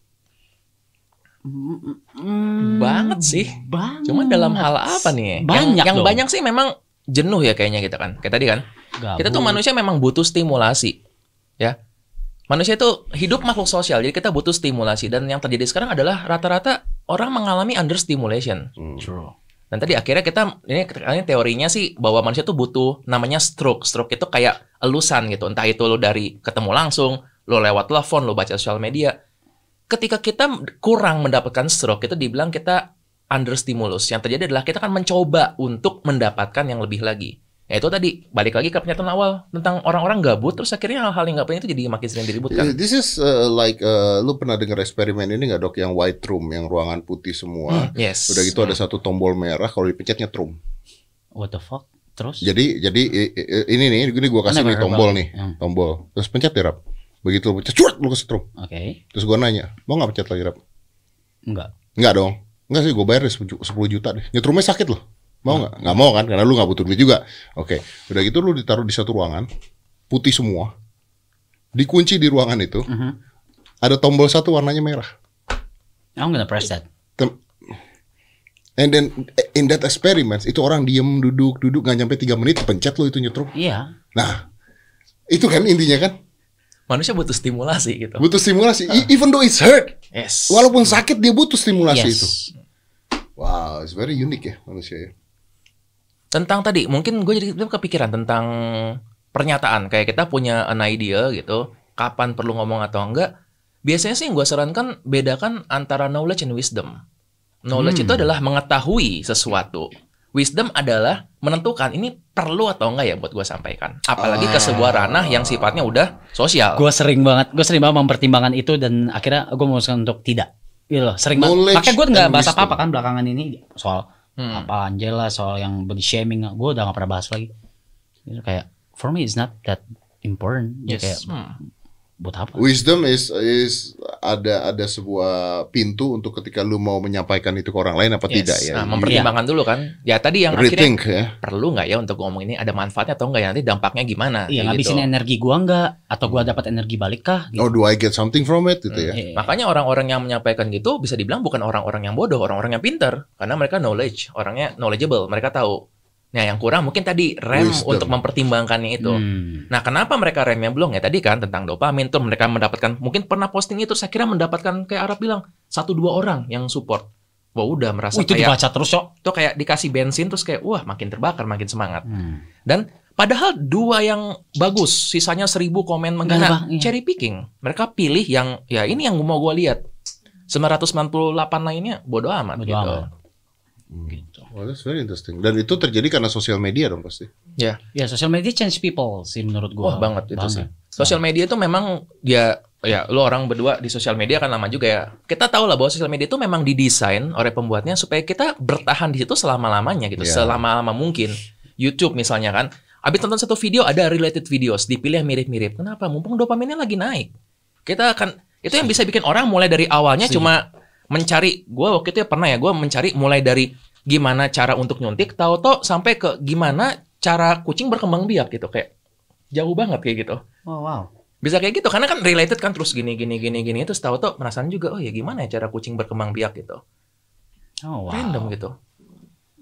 Hmm, Banget sih. Banget. Cuman dalam hal apa nih? Yang- Banyak Yang, dong. banyak sih memang jenuh ya kayaknya kita kan. Kayak tadi kan. Gabut. Kita tuh manusia memang butuh stimulasi. Ya. Manusia itu hidup makhluk sosial, jadi kita butuh stimulasi dan yang terjadi sekarang adalah rata-rata orang mengalami understimulation. Hmm. True. Dan tadi akhirnya kita ini, ini teorinya sih bahwa manusia tuh butuh namanya stroke. Stroke itu kayak elusan gitu. Entah itu lo dari ketemu langsung, lo lewat telepon, lo baca sosial media. Ketika kita kurang mendapatkan stroke itu dibilang kita understimulus. Yang terjadi adalah kita akan mencoba untuk mendapatkan yang lebih lagi. Ya itu tadi balik lagi ke pernyataan awal tentang orang-orang gabut terus akhirnya hal-hal yang gak penting itu jadi makin sering diributkan. Eh, This is uh, like uh, lu pernah dengar eksperimen ini nggak dok yang white room yang ruangan putih semua. Yes. Udah gitu ada satu tombol merah kalau dipencet nyetrum. What the fuck? Terus? Jadi jadi ini nih ini gua kasih nih tombol nih. Hmm. tombol. Terus pencet ya Rap. Begitu lu pencet, cuat lu kesetrum. Oke. Terus gua nanya, mau nggak pencet lagi Rap? Enggak. Enggak dong. Enggak sih, gua bayar deh 10 juta deh. Nyetrumnya sakit loh. Mau nggak? Nggak mau kan? Karena lu nggak butuh duit juga. Oke. Udah gitu lu ditaruh di satu ruangan, putih semua. Dikunci di ruangan itu, Mhm. ada tombol satu warnanya merah. I'm gonna press that. Tem- And then in that experiment itu orang diem duduk duduk nggak nyampe tiga menit pencet lo itu nyetrum. Iya. Nah itu kan intinya kan Manusia butuh stimulasi gitu. butuh stimulasi. E- Even though it's hurt, Yes. walaupun sakit dia butuh stimulasi Yes. itu. Wow, it's very unique ya manusia ya. tentang tadi mungkin gue jadi kepikiran tentang pernyataan kayak kita punya an idea gitu kapan perlu ngomong atau enggak biasanya sih yang gue sarankan bedakan antara knowledge and wisdom knowledge itu adalah mengetahui sesuatu wisdom adalah menentukan ini perlu atau enggak ya buat gue sampaikan apalagi ke sebuah ranah yang sifatnya udah sosial Gue sering banget, gue sering banget mempertimbangkan itu dan akhirnya gue memutuskan untuk tidak. Gitu loh, sering banget. Knowledge Makanya gue nggak bahas apa-apa kan belakangan ini soal Hmm. apa Angela, soal yang body shaming, gue udah gak pernah bahas lagi. Gitu, kayak for me it's not that important. Ya, kayak yes Hmm. Buat apa? Wisdom is is ada ada sebuah pintu untuk ketika lu mau menyampaikan itu ke orang lain apa Yes. tidak ya. nah mempertimbangkan dulu kan ya tadi yang akhirnya Rethink ya. perlu nggak ya untuk ngomong ini ada manfaatnya atau enggak ya nanti dampaknya gimana Iya ngabisin gitu. energi gua nggak atau gua dapat energi balik kah? Gitu. Oh, do I get something from it gitu ya. Iya. Makanya orang-orang yang menyampaikan gitu bisa dibilang bukan orang-orang yang bodoh, orang-orang yang pintar. Karena mereka knowledge, orangnya knowledgeable, mereka tahu. Nah yang kurang mungkin tadi rem Wisdom. untuk mempertimbangkannya itu. Hmm. Nah kenapa mereka remnya belum ya tadi kan tentang dopamin tuh mereka mendapatkan mungkin pernah posting itu saya kira mendapatkan kayak Arab bilang satu dua orang yang support. Wah udah merasa Wah, itu kayak dibaca terus kok. tuh kayak dikasih bensin terus kayak wah makin terbakar makin semangat. Hmm. Dan padahal dua yang bagus, sisanya seribu komen menghina, Nggak, iya. cherry picking. Mereka pilih yang ya ini yang mau gue lihat. 998 lainnya bodoh amat Bodo gitu. amat. Gitu. Well, that's very interesting. Dan itu terjadi karena sosial media dong pasti. Ya, Ya sosial media change people sih menurut wah gua. banget itu sih. Banget. Sosial media itu memang ya ya lo orang berdua di sosial media kan lama juga ya. Kita tahu lah bahwa sosial media itu memang didesain oleh pembuatnya supaya kita bertahan di situ selama-lamanya gitu, Iya. selama-lama mungkin. YouTube misalnya kan, abis nonton satu video ada related videos, dipilih yang mirip-mirip. Kenapa? Mumpung dopaminnya lagi naik. Kita akan itu yang bisa bikin orang mulai dari awalnya Setuju. cuma mencari gue waktu itu ya pernah ya gue mencari mulai dari gimana cara untuk nyuntik tahu-tahu sampai ke gimana cara kucing berkembang biak gitu kayak jauh banget kayak gitu. Oh, wow. Bisa kayak gitu karena kan related kan terus gini gini gini gini terus tahu tuh perasaan juga oh ya gimana ya cara kucing berkembang biak gitu. Oh, wow. Random gitu.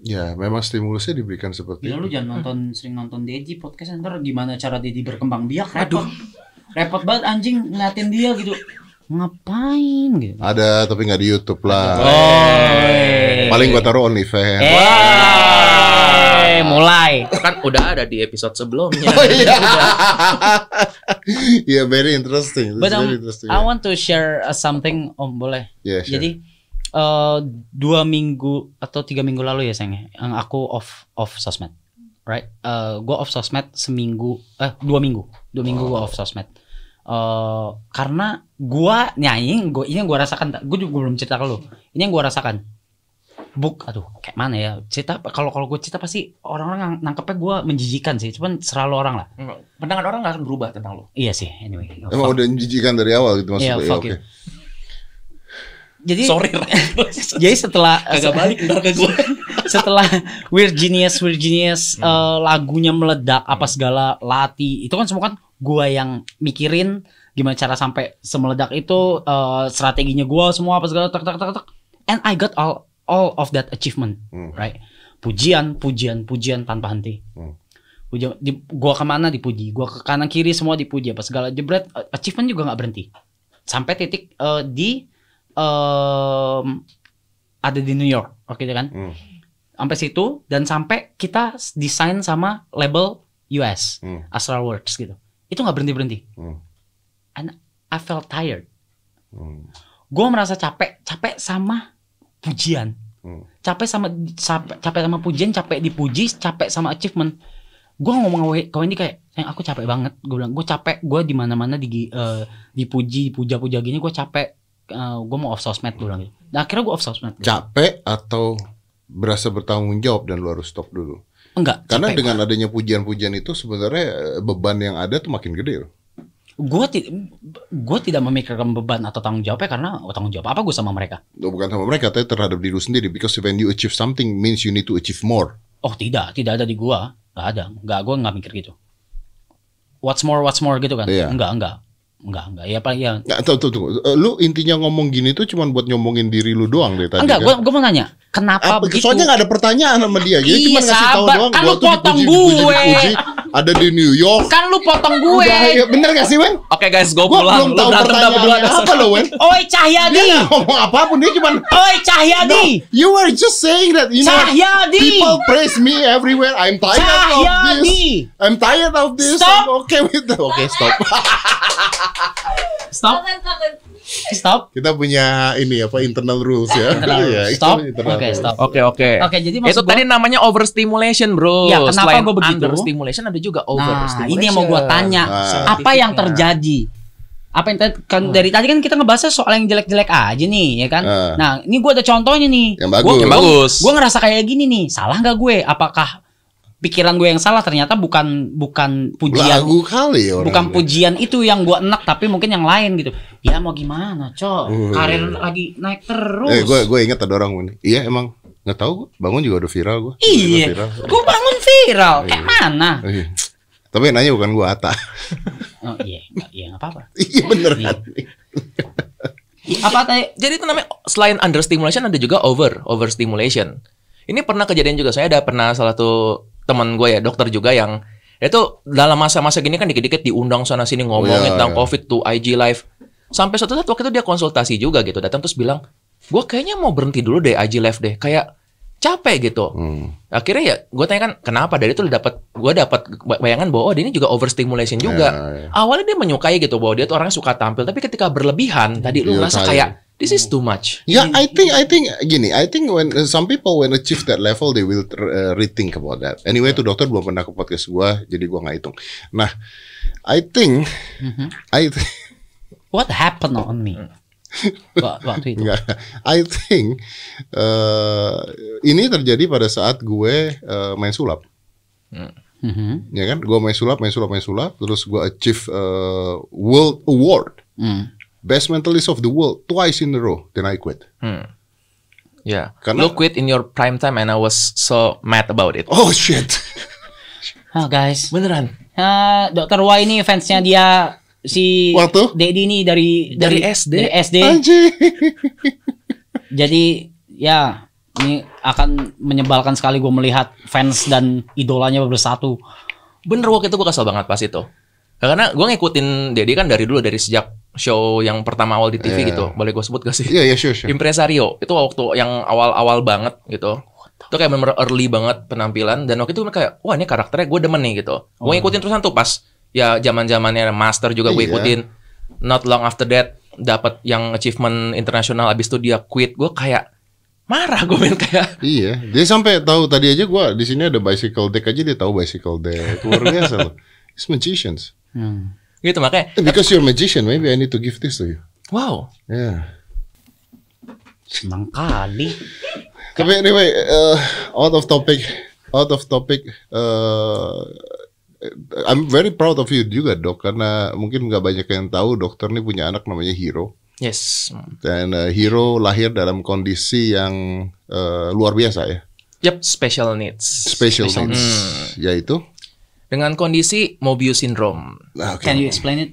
Ya, memang stimulusnya diberikan seperti Gila lu itu. jangan nonton sering nonton Dedi podcast ntar gimana cara Dedi berkembang biak repot. Repot banget anjing ngeliatin dia gitu. Ngapain gitu. Ada tapi nggak di YouTube lah. Oh. Paling gua taruh OnlyFans. Eh, mulai. Kan udah ada di episode sebelumnya. Oh iya. Iya, very interesting. But um, very interesting. I want to share uh, something om boleh. Yeah, sure. Jadi eh, dua minggu atau tiga minggu lalu ya sayang yang aku off off sosmed, right? Eh gue off sosmed seminggu, eh dua minggu, dua minggu gue off sosmed. Eh karena gua nyanyi, gua ini yang gua rasakan, gue juga belum cerita ke lu. Ini yang gua rasakan. Buk, aduh, kayak mana ya? Cerita kalau kalau gue cerita pasti orang-orang yang nangkepnya gua menjijikan sih. Cuman selalu orang lah. Pandangan orang nggak akan berubah tentang lo. Iya sih. Anyway. Emang udah menjijikan dari awal gitu Iya, maksudnya. Ya, fuck oke. you. Jadi Sorry. jadi setelah Kagak balik ntar ke gue. setelah Weird Genius Weird Genius Hmm. eh, lagunya meledak apa segala lati itu kan semua kan gua yang mikirin gimana cara sampai semeledak itu eh, strateginya gua semua apa segala tak tak tak tak and I got all all of that achievement Hmm. right pujian pujian pujian tanpa henti Hmm. pujian di, gua ke mana dipuji gua ke kanan kiri semua dipuji apa segala jebret eh, achievement juga nggak berhenti sampai titik eh, di em, ada di New York oke kan Hmm. sampai situ dan sampai kita desain sama label US Hmm. Astral Works gitu itu nggak berhenti berhenti Hmm. and I felt tired Hmm. gue merasa capek capek sama pujian Hmm. capek sama capek, capek sama pujian capek dipuji capek sama achievement gue ngomong ke Wendy kayak sayang aku capek banget gue bilang gue capek gue di mana mana di eh, dipuji puja-puja gini gue capek gue mau off sosmed gue bilang gitu nah akhirnya gue off sosmed Capek atau berasa bertanggung jawab dan lu harus stop dulu. Enggak Karena capek. dengan adanya pujian-pujian itu sebenarnya eh, beban yang ada tuh makin gede loh. gue ti gue tidak memikirkan beban atau tanggung jawabnya karena oh, tanggung jawab apa gue sama mereka Oh, bukan sama mereka, tapi terhadap diri sendiri. Because when you achieve something means you need to achieve more. oh tidak tidak ada di gue nggak ada nggak gue nggak mikir gitu what's more what's more gitu kan Iya. enggak enggak enggak enggak ya paling ya Nggak, tuh, tuh, tunggu. Eh, Lu intinya ngomong gini tuh cuman buat nyombongin diri lu doang deh tadi. enggak kan? gue gue mau nanya kenapa Apa, begitu soalnya nggak ada pertanyaan sama dia. Dia Iya, cuma ngasih tahu doang. Kan gua lu tuh potong dipuji, dipuji, gue. dipuji. Ada di New York. kan lu potong gue Udah, ya, bener gak sih, Wen? Oke guys, gue Gua pulang. belum Lu tahu pertanyaannya apa loh, Wen. oi Dia Cahyadi nggak ngomong apa pun, dia cuma oi Cahyadi You were just saying that you know Cahyadi people praise me everywhere. I'm tired of this. Cahyadi I'm tired of this. Stop. I'm okay with that. Oke, stop. stop takut. Stop Kita punya ini apa internal rules ya. Internal Iya, Stop. internal Oke, stop. Oke oke. Oke, jadi maksud Itu gua- tadi namanya overstimulation, bro. Ya, kenapa Selain gua begitu? understimulation ada juga Nah, overstimulation. ini yang mau gua tanya. Apa yang terjadi? Apa yang kan dari tadi kan kita ngebahasnya soal yang jelek-jelek aja nih, ya kan? Ah. Nah, ini gua ada contohnya nih. Yang Gua- bagus. Yang bagus. Gue ngerasa kayak gini nih, salah nggak gue? Apakah pikiran gue yang salah? Ternyata bukan bukan pujian, Lagu kali ya orang. bukan pujian itu yang gue enak, tapi mungkin yang lain gitu. Ya mau gimana, cok? Uh. Karir lagi naik terus. Eh, gue gue ingat ada orang ini. Iya emang nggak tahu gua. bangun juga udah viral gue. Iya, gue bangun viral. Kayak mana? Iya. Tapi yang nanya bukan gue Ata. Oh iya, iya nggak apa-apa. iya bener Iya. kan. Apa tadi? Jadi itu namanya selain understimulation ada juga over overstimulation. Ini pernah kejadian juga. Saya ada pernah salah satu teman gue ya, dokter juga yang itu dalam masa-masa gini kan dikit-dikit diundang sana sini ngomongin iya, tentang iya. COVID tuh IG live. Sampai suatu saat waktu itu dia konsultasi juga gitu, datang terus bilang, gue kayaknya mau berhenti dulu deh IG live deh, kayak capek gitu. Hmm. Akhirnya ya gue tanya kan kenapa dari itu dapat gue dapat bayangan bahwa oh dia ini juga overstimulation juga. Ya, ya. Awalnya dia menyukai gitu bahwa dia tuh orangnya suka tampil, tapi ketika berlebihan tadi lu Iya, ngerasa tahu. kayak this is too much. Ya, I think I think gini, I think when uh, some people when achieve that level they will uh, rethink about that. Anyway, tuh dokter belum pernah ke podcast gua, jadi gua nggak hitung. Nah, I think Mhm. I think What happened on me? Wa- Waktu itu. Enggak. I think uh, ini terjadi pada saat gue uh, main sulap. Mhm. Ya kan? Gue main sulap, main sulap, main sulap, terus gue achieve uh, world award, Hmm. Best mentalist of the world twice in a row. Then I quit. Hmm. Ya, Karena- lu quit in your prime time and I was so mad about it. Oh shit. Ah guys, Beneran. Ah, Dokter Wah ini fansnya dia si Waktu? Dedi ini dari Dari SD. dari SD. Anjing. Jadi ya ini akan menyebalkan sekali gue melihat fans dan idolanya bersatu. Bener waktu itu gue kesel banget pas itu. Karena gue ngikutin Dedi kan dari dulu dari sejak show yang pertama awal di TV Iya. gitu. Boleh gue sebut gak sih? Iya, iya, sure, sure. Impresario itu waktu yang awal-awal banget gitu. Itu kayak bener early banget penampilan dan waktu itu gue kayak wah ini karakternya gue demen nih gitu. Gue ngikutin terusan tuh pas ya zaman zamannya Master juga gue Iya. ikutin. Not long after that dapat yang achievement internasional abis itu dia quit. Gue kayak marah gue main kayak Iya, dia sampai tahu tadi aja gua di sini ada bicycle deck aja dia tahu bicycle deck. Luar biasa loh. It's magicians. Hmm. gitu makanya Eh, Because you're a magician, maybe I need to give this to you. wow Yeah. Senang kali. Tapi anyway, uh, out of topic, out of topic. Uh, I'm very proud of you juga dok, karena mungkin nggak banyak yang tahu dokter ini punya anak namanya Hero. yes Dan uh, Hero lahir dalam kondisi yang uh, luar biasa ya, yep special needs special, Special needs, yaitu. Dengan kondisi Mobius syndrome Nah, oke. Can you explain it?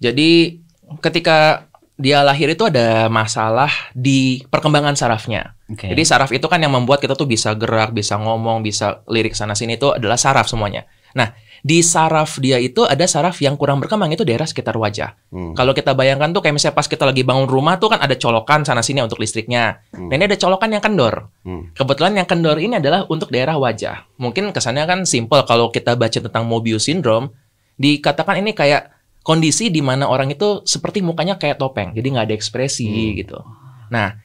Jadi ketika dia lahir itu ada masalah di perkembangan sarafnya. Oke. Jadi saraf itu kan yang membuat kita tuh bisa gerak, bisa ngomong, bisa lirik sana sini itu adalah saraf semuanya. Nah, di saraf dia itu ada saraf yang kurang berkembang itu daerah sekitar wajah. Hmm. Kalau kita bayangkan tuh kayak misalnya pas kita lagi bangun rumah tuh kan ada colokan sana sini untuk listriknya. Nah, ini ada colokan yang kendor. Hmm. Kebetulan yang kendor ini adalah untuk daerah wajah. Mungkin kesannya kan simple kalau kita baca tentang Mobius syndrome, dikatakan ini kayak kondisi di mana orang itu seperti mukanya kayak topeng, jadi nggak ada ekspresi gitu. Nah,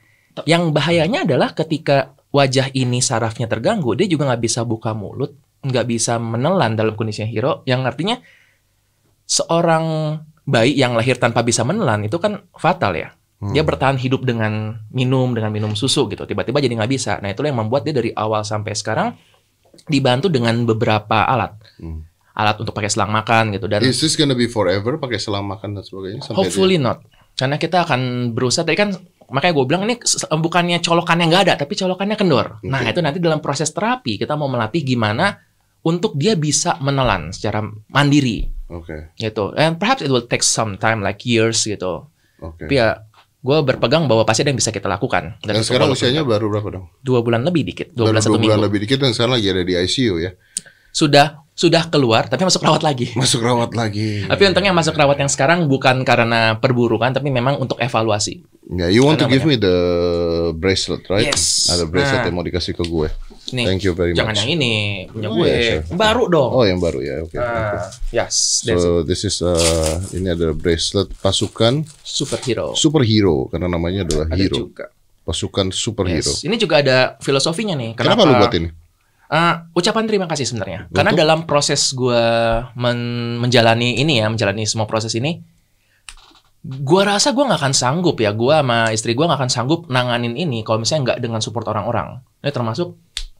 yang bahayanya adalah ketika wajah ini sarafnya terganggu, dia juga nggak bisa buka mulut, nggak bisa menelan dalam kondisinya hero, yang artinya seorang bayi yang lahir tanpa bisa menelan itu kan fatal ya. Dia bertahan hidup dengan minum, dengan minum susu gitu. Tiba-tiba jadi nggak bisa. Nah itulah yang membuat dia dari awal sampai sekarang dibantu dengan beberapa alat. Hmm. Alat untuk pakai selang makan gitu. Dan Is this gonna be forever pakai selang makan dan sebagainya? sampai hopefully not. Karena kita akan berusaha. Tadi kan makanya gue bilang ini bukannya colokannya nggak ada, tapi colokannya kendor. Nah Oke. itu nanti dalam proses terapi kita mau melatih gimana untuk dia bisa menelan secara mandiri Oke, gitu. And perhaps it will take some time like years gitu. oke. Tapi ya gue berpegang bahwa pasti ada yang bisa kita lakukan. Dan itu sekarang usianya baru berapa dong? dua bulan lebih dikit, dua Baru bulan satu bulan minggu. lebih dikit dan sekarang lagi ada di ICU ya. Sudah sudah keluar tapi masuk rawat lagi. Masuk rawat lagi. Tapi untungnya masuk rawat yang sekarang bukan karena perburukan tapi memang untuk evaluasi. Ya, you want to Apa give me the bracelet, right? Yes. Ada bracelet Nah. yang mau dikasih ke gue. Nih, Thank you very jangan much. yang ini punya Oh, gue. iya, sure. Baru dong. Oh, yang baru ya. Oke. oke. Ah, yes, that's it. So this is uh, ini ada bracelet pasukan superhero. superhero karena namanya adalah Ada hero. juga. Pasukan superhero. Yes. Ini juga ada filosofinya nih. Kenapa, lu buat ini? Uh, ucapan terima kasih sebenarnya. Karena dalam proses gue men- menjalani ini ya, menjalani semua proses ini, gue rasa gue nggak akan sanggup ya. Gue sama istri gue nggak akan sanggup nanganin ini kalau misalnya nggak dengan support orang-orang. Ini termasuk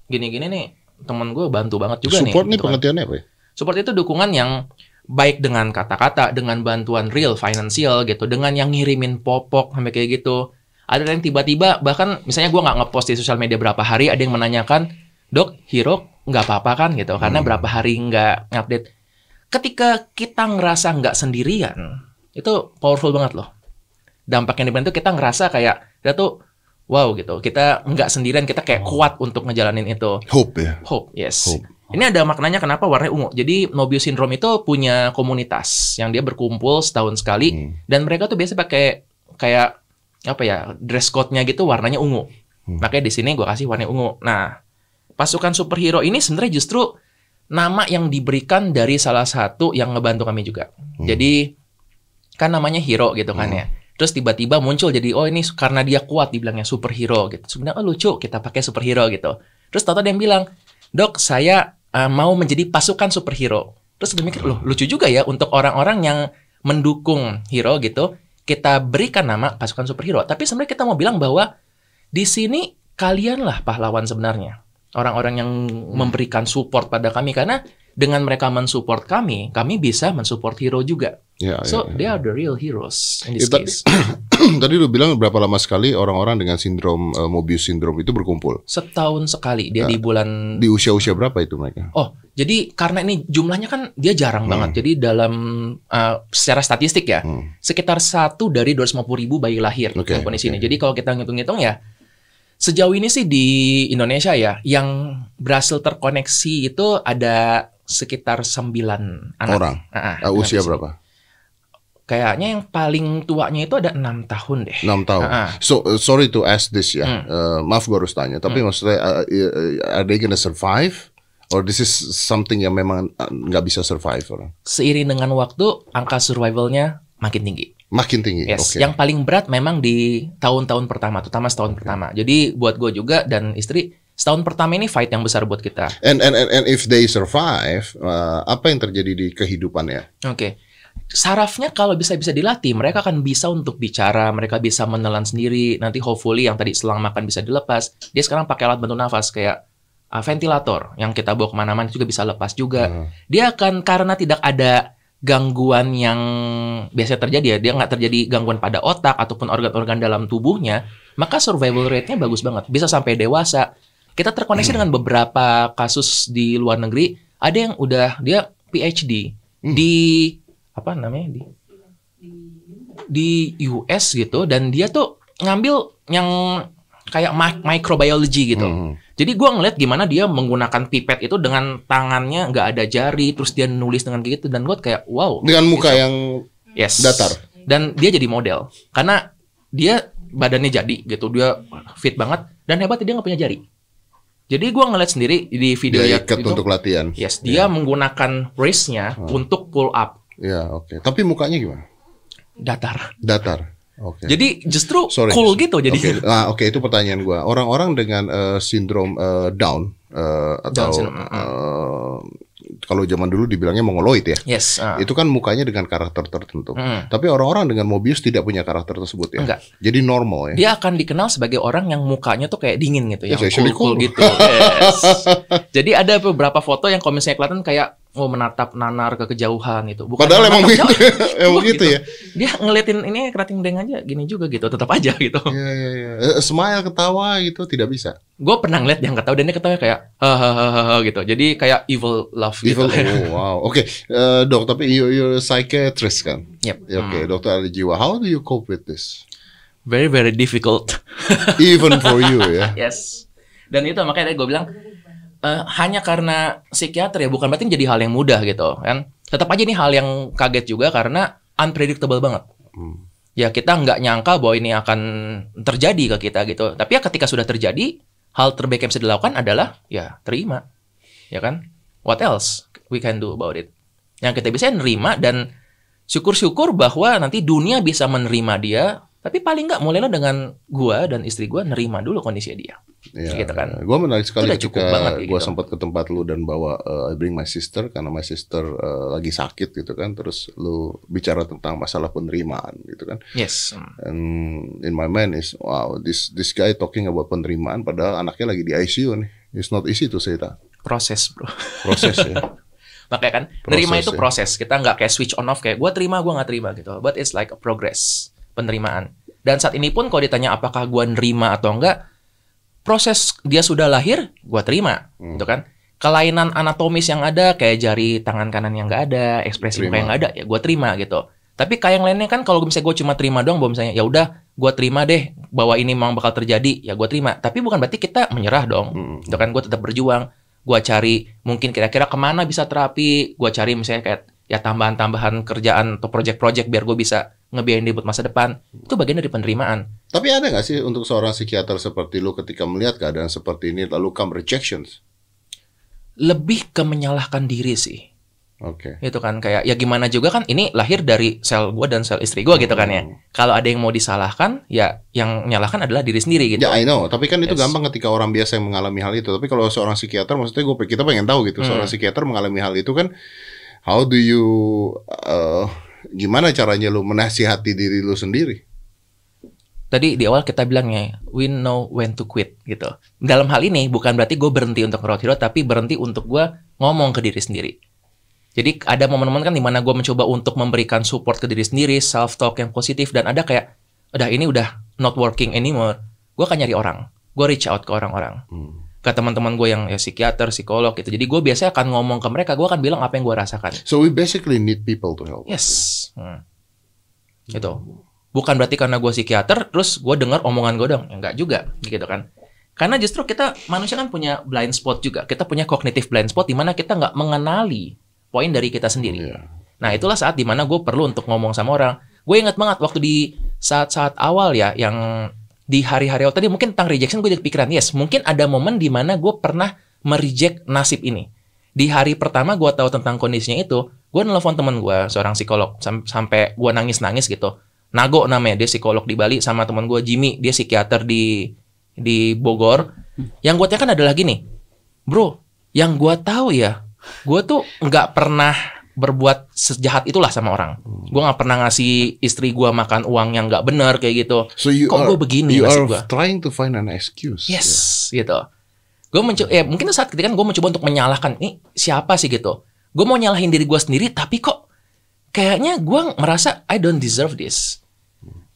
gini-gini nih, temen gue bantu banget juga Support nih nih. gitu kan. pengertiannya apa ya? Support itu dukungan yang baik dengan kata-kata, dengan bantuan real financial gitu, dengan yang ngirimin popok sampai kayak gitu. Ada yang tiba-tiba bahkan misalnya gua nggak ngepost di sosial media berapa hari, ada yang menanyakan, dok, hero nggak apa-apa kan gitu, karena Hmm. berapa hari nggak update. Ketika kita ngerasa nggak sendirian, itu powerful banget loh. Dampak yang diberikan itu kita ngerasa kayak kita tuh wow gitu, kita nggak sendirian, kita kayak kuat untuk ngejalanin itu. Hope ya. Hope, yes. Hope. Ini ada maknanya kenapa warnanya ungu. Jadi Mobius syndrome itu punya komunitas yang dia berkumpul setahun sekali Hmm. dan mereka tuh biasa pakai kayak apa ya dress code-nya gitu warnanya ungu. Hmm. Makanya di sini gua kasih warna ungu. Nah, pasukan superhero ini sebenarnya justru nama yang diberikan dari salah satu yang ngebantu kami juga. Hmm. Jadi kan namanya hero gitu kan Hmm. ya. Terus tiba-tiba muncul jadi oh ini karena dia kuat dibilangnya superhero gitu. Sebenarnya oh, lucu kita pakai superhero gitu. Terus tahu ada yang bilang, "Dok, saya uh, mau menjadi pasukan superhero." Terus gue mikir, "Loh, lucu juga ya untuk orang-orang yang mendukung hero gitu, kita berikan nama pasukan superhero." Tapi sebenarnya kita mau bilang bahwa di sini kalianlah pahlawan sebenarnya. Orang-orang yang memberikan support pada kami karena dengan mereka mensupport kami, kami bisa mensupport hero juga. Ya, So ya, they ya. are the real heroes in this tadi- case. Tadi lu bilang berapa lama sekali orang-orang dengan sindrom eh, Mobius syndrome itu berkumpul? Setahun sekali dia di bulan Di usia-usia berapa itu mereka? Oh, jadi karena ini jumlahnya kan dia jarang Hmm. banget. Jadi dalam uh, secara statistik ya, Hmm. sekitar satu dari 250 ribu bayi lahir yang kondisi oke. ini. Jadi kalau kita ngitung-ngitung ya, sejauh ini sih di Indonesia ya, yang berhasil terkoneksi itu ada sekitar 9 anak. Orang. Ah, Eh, usia berapa? Kayaknya yang paling tuanya itu ada enam tahun deh. 6 tahun. Ah, ah. So uh, sorry to ask this ya. Hmm. Uh, maaf gue harus tanya, tapi maksudnya uh, uh, are they gonna survive? Or this is something yang memang uh, nggak bisa survive orang? Seiring dengan waktu, angka survivalnya makin tinggi. Makin tinggi. Yes, Oke. yang paling berat memang di tahun-tahun pertama, terutama setahun pertama. Jadi buat gue juga dan istri, setahun pertama ini fight yang besar buat kita. And, and and and if they survive, uh, apa yang terjadi di kehidupannya? Oke. Sarafnya kalau bisa bisa dilatih, mereka akan bisa untuk bicara, mereka bisa menelan sendiri. Nanti hopefully yang tadi selang makan bisa dilepas. Dia sekarang pakai alat bantu nafas kayak uh, ventilator yang kita bawa ke mana-mana juga bisa lepas juga. Hmm. Dia akan karena tidak ada gangguan yang biasa terjadi ya, dia nggak terjadi gangguan pada otak ataupun organ-organ dalam tubuhnya, maka survival rate-nya bagus banget, bisa sampai dewasa. Kita terkoneksi dengan beberapa kasus di luar negeri, ada yang udah dia PhD Hmm. di apa namanya di di US gitu dan dia tuh ngambil yang kayak mi- microbiology gitu. Hmm. Jadi gua ngeliat gimana dia menggunakan pipet itu dengan tangannya nggak ada jari, terus dia nulis dengan kayak gitu dan gua kayak wow. Dengan muka yang Yes. datar. Dan dia jadi model karena dia badannya jadi gitu, dia fit banget dan hebat dia nggak punya jari. Jadi gua ngeliat sendiri di video dia ikat itu, untuk latihan. Yes, dia menggunakan wrist-nya untuk pull up Ya, oke. Tapi mukanya gimana? datar. Datar. Oke. Jadi justru Sorry. cool gitu jadi. Oke, ah, oke itu pertanyaan gua. Orang-orang dengan eh, sindrom eh, Down eh, atau Down syndrome, kalau zaman dulu dibilangnya mongoloid ya. Yes. ah. Itu kan mukanya dengan karakter tertentu. Mm. Tapi orang-orang dengan Mobius tidak punya karakter tersebut ya. Enggak. Jadi normal ya. Dia akan dikenal sebagai orang yang mukanya tuh kayak dingin gitu, Yes, yang actually cool, cool. gitu. Yes. Jadi ada beberapa foto yang kalau misalnya kelihatan kayak oh menatap nanar ke kejauhan gitu. Bukan Padahal emang jauh. emang Gitu. gitu ya. Dia ngeliatin ini kerating deng aja gini juga gitu, tetap aja gitu. Iya iya iya. Eh, Smile ketawa gitu tidak bisa. Gue pernah ngeliat yang ketawa dan dia ketawa kayak hahaha gitu. Jadi kayak evil love Evil. gitu. Oh, wow. Oke, Eh, dok. Tapi you you're a psychiatrist kan? Yep. Ya, Oke, Hmm. dokter ahli jiwa. How do you cope with this? Very very difficult. Even for you ya. Yes. Dan itu makanya gue bilang eh, hanya karena psikiater ya bukan berarti jadi hal yang mudah gitu kan. Tetap aja ini hal yang kaget juga karena unpredictable banget. Hmm. Ya kita nggak nyangka bahwa ini akan terjadi ke kita gitu. Tapi ya ketika sudah terjadi, hal terbaik yang bisa dilakukan adalah ya terima. Ya kan? What else we can do about it? Yang kita bisa nerima dan syukur-syukur bahwa nanti dunia bisa menerima dia. Tapi paling nggak mulailah dengan gua dan istri gua nerima dulu kondisi dia. Ya, Gitu kan. Gue menarik sekali Itu ketika banget gue gitu. sempat ke tempat lu dan bawa uh, I bring my sister karena my sister uh, lagi sakit gitu kan. Terus lu bicara tentang masalah penerimaan gitu kan. Yes. And in my mind is wow this this guy talking about penerimaan padahal anaknya lagi di ICU nih. It's not easy to say that. Proses, bro. Proses ya. Makanya kan, Proses, nerima itu ya. proses. Kita nggak kayak switch on off kayak gua terima, gua nggak terima gitu. But it's like a progress, penerimaan. Dan saat ini pun kalau ditanya apakah gua nerima atau enggak, proses dia sudah lahir, gua terima, Hmm. gitu kan. Kelainan anatomis yang ada kayak jari tangan kanan yang nggak ada, ekspresi muka yang nggak ada, ya gua terima gitu. Tapi kayak yang lainnya kan kalau misalnya gue cuma terima doang, bahwa misalnya ya udah gue terima deh bahwa ini memang bakal terjadi, ya gue terima. Tapi bukan berarti kita menyerah dong. Hmm. Itu kan gue tetap berjuang. Gue cari mungkin kira-kira ke mana bisa terapi. Gue cari misalnya kayak ya tambahan-tambahan kerjaan atau project-project biar gue bisa ngebiayain dia buat masa depan. Itu bagian dari penerimaan. Tapi ada nggak sih untuk seorang psikiater seperti lu ketika melihat keadaan seperti ini lalu come rejections? Lebih ke menyalahkan diri sih. Oke. Itu kan kayak ya gimana juga kan ini lahir dari sel gue dan sel istri gue gitu kan ya. Hmm. Kalau ada yang mau disalahkan, ya yang menyalahkan adalah diri sendiri gitu. Ya I know, tapi kan itu Yes. gampang ketika orang biasa yang mengalami hal itu. Tapi kalau seorang psikiater, maksudnya gue kita pengen tahu gitu, Hmm. seorang psikiater mengalami hal itu kan, how do you, uh, gimana caranya lu menasihati diri lu sendiri? tadi di awal kita bilangnya we know when to quit gitu. Dalam hal ini bukan berarti gue berhenti untuk ngerawat hero tapi berhenti untuk gue ngomong ke diri sendiri. Jadi ada momen-momen kan di mana gue mencoba untuk memberikan support ke diri sendiri, self talk yang positif dan ada kayak, udah ini udah not working anymore. Gue akan nyari orang, gue reach out ke orang-orang, Hmm. Ke teman-teman gue yang ya psikiater, psikolog gitu. Jadi gue biasanya akan ngomong ke mereka, gue akan bilang apa yang gue rasakan. So we basically need people to help. Yes, hmm. gitu. Bukan berarti karena gue psikiater, terus gue dengar omongan gue dong, enggak juga, gitu kan? Karena justru kita manusia kan punya blind spot juga. Kita punya cognitive blind spot di mana kita nggak mengenali poin dari kita sendiri. Iya. Nah itulah saat di mana gue perlu untuk ngomong sama orang. Gue ingat banget waktu di saat-saat awal ya, yang di hari-hari awal tadi mungkin tentang rejection gue jadi pikiran, yes mungkin ada momen di mana gue pernah mereject nasib ini. Di hari pertama gue tahu tentang kondisinya itu, gue nelfon temen gue, seorang psikolog, sam- sampai gue nangis-nangis gitu. Nago namanya, dia psikolog di Bali sama temen gue Jimmy, dia psikiater di di Bogor. Yang gue tanyakan adalah gini, bro, yang gue tahu ya, gue tuh nggak pernah berbuat sejahat itulah sama orang. Gue nggak pernah ngasih istri gue makan uang yang nggak benar kayak gitu. So you Kok gua begini you are gua? trying to find an excuse. Yes, gitu. Gue mencoba, ya mungkin saat ketika gue mencoba untuk menyalahkan, ini siapa sih gitu. Gue mau nyalahin diri gue sendiri, tapi kok kayaknya gue merasa I don't deserve this.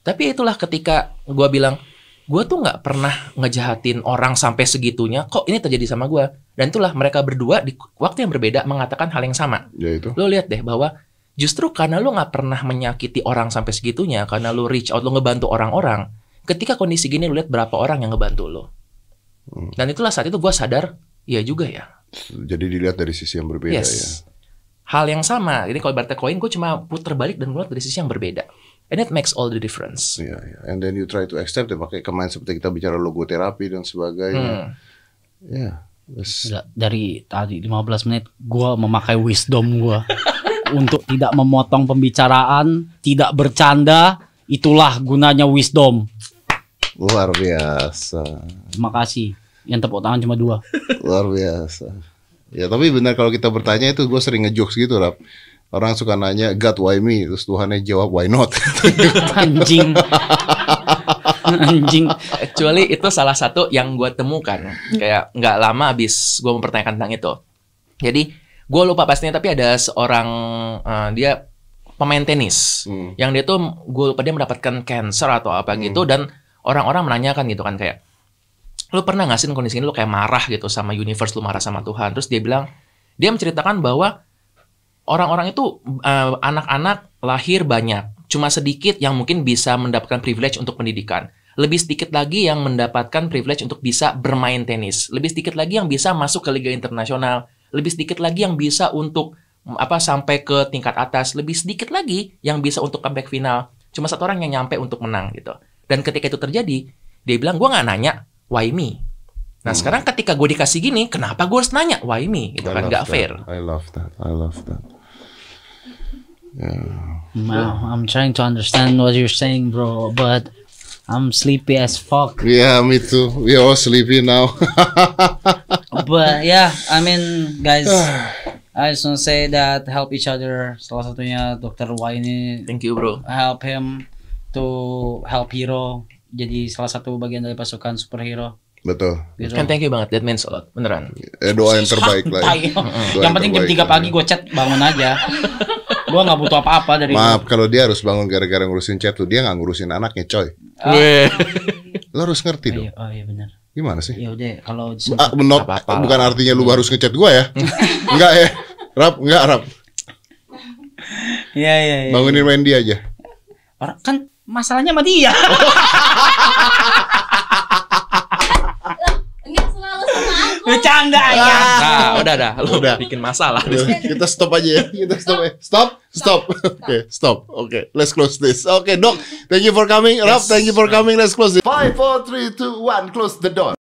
Tapi itulah ketika gue bilang, gue tuh nggak pernah ngejahatin orang sampai segitunya, kok ini terjadi sama gue. Dan itulah mereka berdua di waktu yang berbeda mengatakan hal yang sama. Ya itu. Lo lihat deh bahwa justru karena lo nggak pernah menyakiti orang sampai segitunya, karena lo reach out, lo ngebantu orang-orang, ketika kondisi gini lo lihat berapa orang yang ngebantu lo. Dan itulah saat itu gue sadar, iya juga ya. Jadi dilihat dari sisi yang berbeda ya. yes. Hal yang sama. Jadi kalau ibaratnya koin, gue cuma puter balik dan gue lihat dari sisi yang berbeda. And it makes all the difference. Iya, iya. And then you try to accept it pakai kemarin seperti kita bicara logoterapi dan sebagainya. Hmm. Ya. Gila, dari tadi 15 menit gua memakai wisdom gua untuk tidak memotong pembicaraan, tidak bercanda, itulah gunanya wisdom. Luar biasa. Terima kasih. Yang tepuk tangan cuma dua. Luar biasa. Ya tapi benar kalau kita bertanya itu gue sering ngejokes gitu rap. Orang suka nanya God why me terus Tuhannya jawab why not. Anjing. Anjing. Actually itu salah satu yang gue temukan. Kayak nggak lama abis gue mempertanyakan tentang itu. Jadi gue lupa pastinya tapi ada seorang eh, dia pemain tenis Hmm. yang dia tuh gue lupa dia mendapatkan cancer atau apa gitu dan orang-orang menanyakan gitu kan kayak lu pernah nggak sih di kondisi ini lu kayak marah gitu sama universe lu marah sama Tuhan terus dia bilang dia menceritakan bahwa orang-orang itu eh, anak-anak lahir banyak. Cuma sedikit yang mungkin bisa mendapatkan privilege untuk pendidikan. Lebih sedikit lagi yang mendapatkan privilege untuk bisa bermain tenis. Lebih sedikit lagi yang bisa masuk ke liga internasional. Lebih sedikit lagi yang bisa untuk mm, apa sampai ke tingkat atas. Lebih sedikit lagi yang bisa untuk comeback final. Cuma satu orang yang nyampe untuk menang gitu. Dan ketika itu terjadi dia bilang gua nggak nanya why me? Nah sekarang ketika gue dikasih gini kenapa gue harus nanya why me? Gitu I kan nggak fair. I love that. I love that. Wow, I'm trying to understand what you're saying, bro, but I'm sleepy as fuck. Yeah, me too. We all sleepy now. But yeah, I mean, guys, I just want to say that help each other. Salah satunya Dr. Y ini thank you bro help him to help hero. Jadi salah satu bagian dari pasukan superhero. Betul. Gitu. kan thank you banget that means a lot beneran Eh, doa yang terbaik lah. ya. Doa Yang penting jam 3 terbaik lah pagi ya. gue chat bangun aja. gue nggak butuh apa-apa dari Maaf kalau dia harus bangun gara-gara ngurusin chat tuh dia nggak ngurusin anaknya coy. Weh. Lo harus ngerti Oh dong. iya, oh iya benar. Gimana sih? Ya udah kalau Ah, menot, apa-apa. bukan artinya lu harus ngechat gua ya. enggak ya. Rap, enggak Rap. Iya iya iya. Bangunin Wendy aja. Orang kan masalahnya sama dia. Enggak selalu sama aku. Bercanda ya. nah udah dah lu Udah. bikin masalah Kita stop aja ya. Kita stop ya. Stop. Stop. Oke, stop. Oke, let's close this. Oke, Dok. Thank you for coming. Rap, thank you for coming. Let's close it. Five, four, three, two, one. Close the door.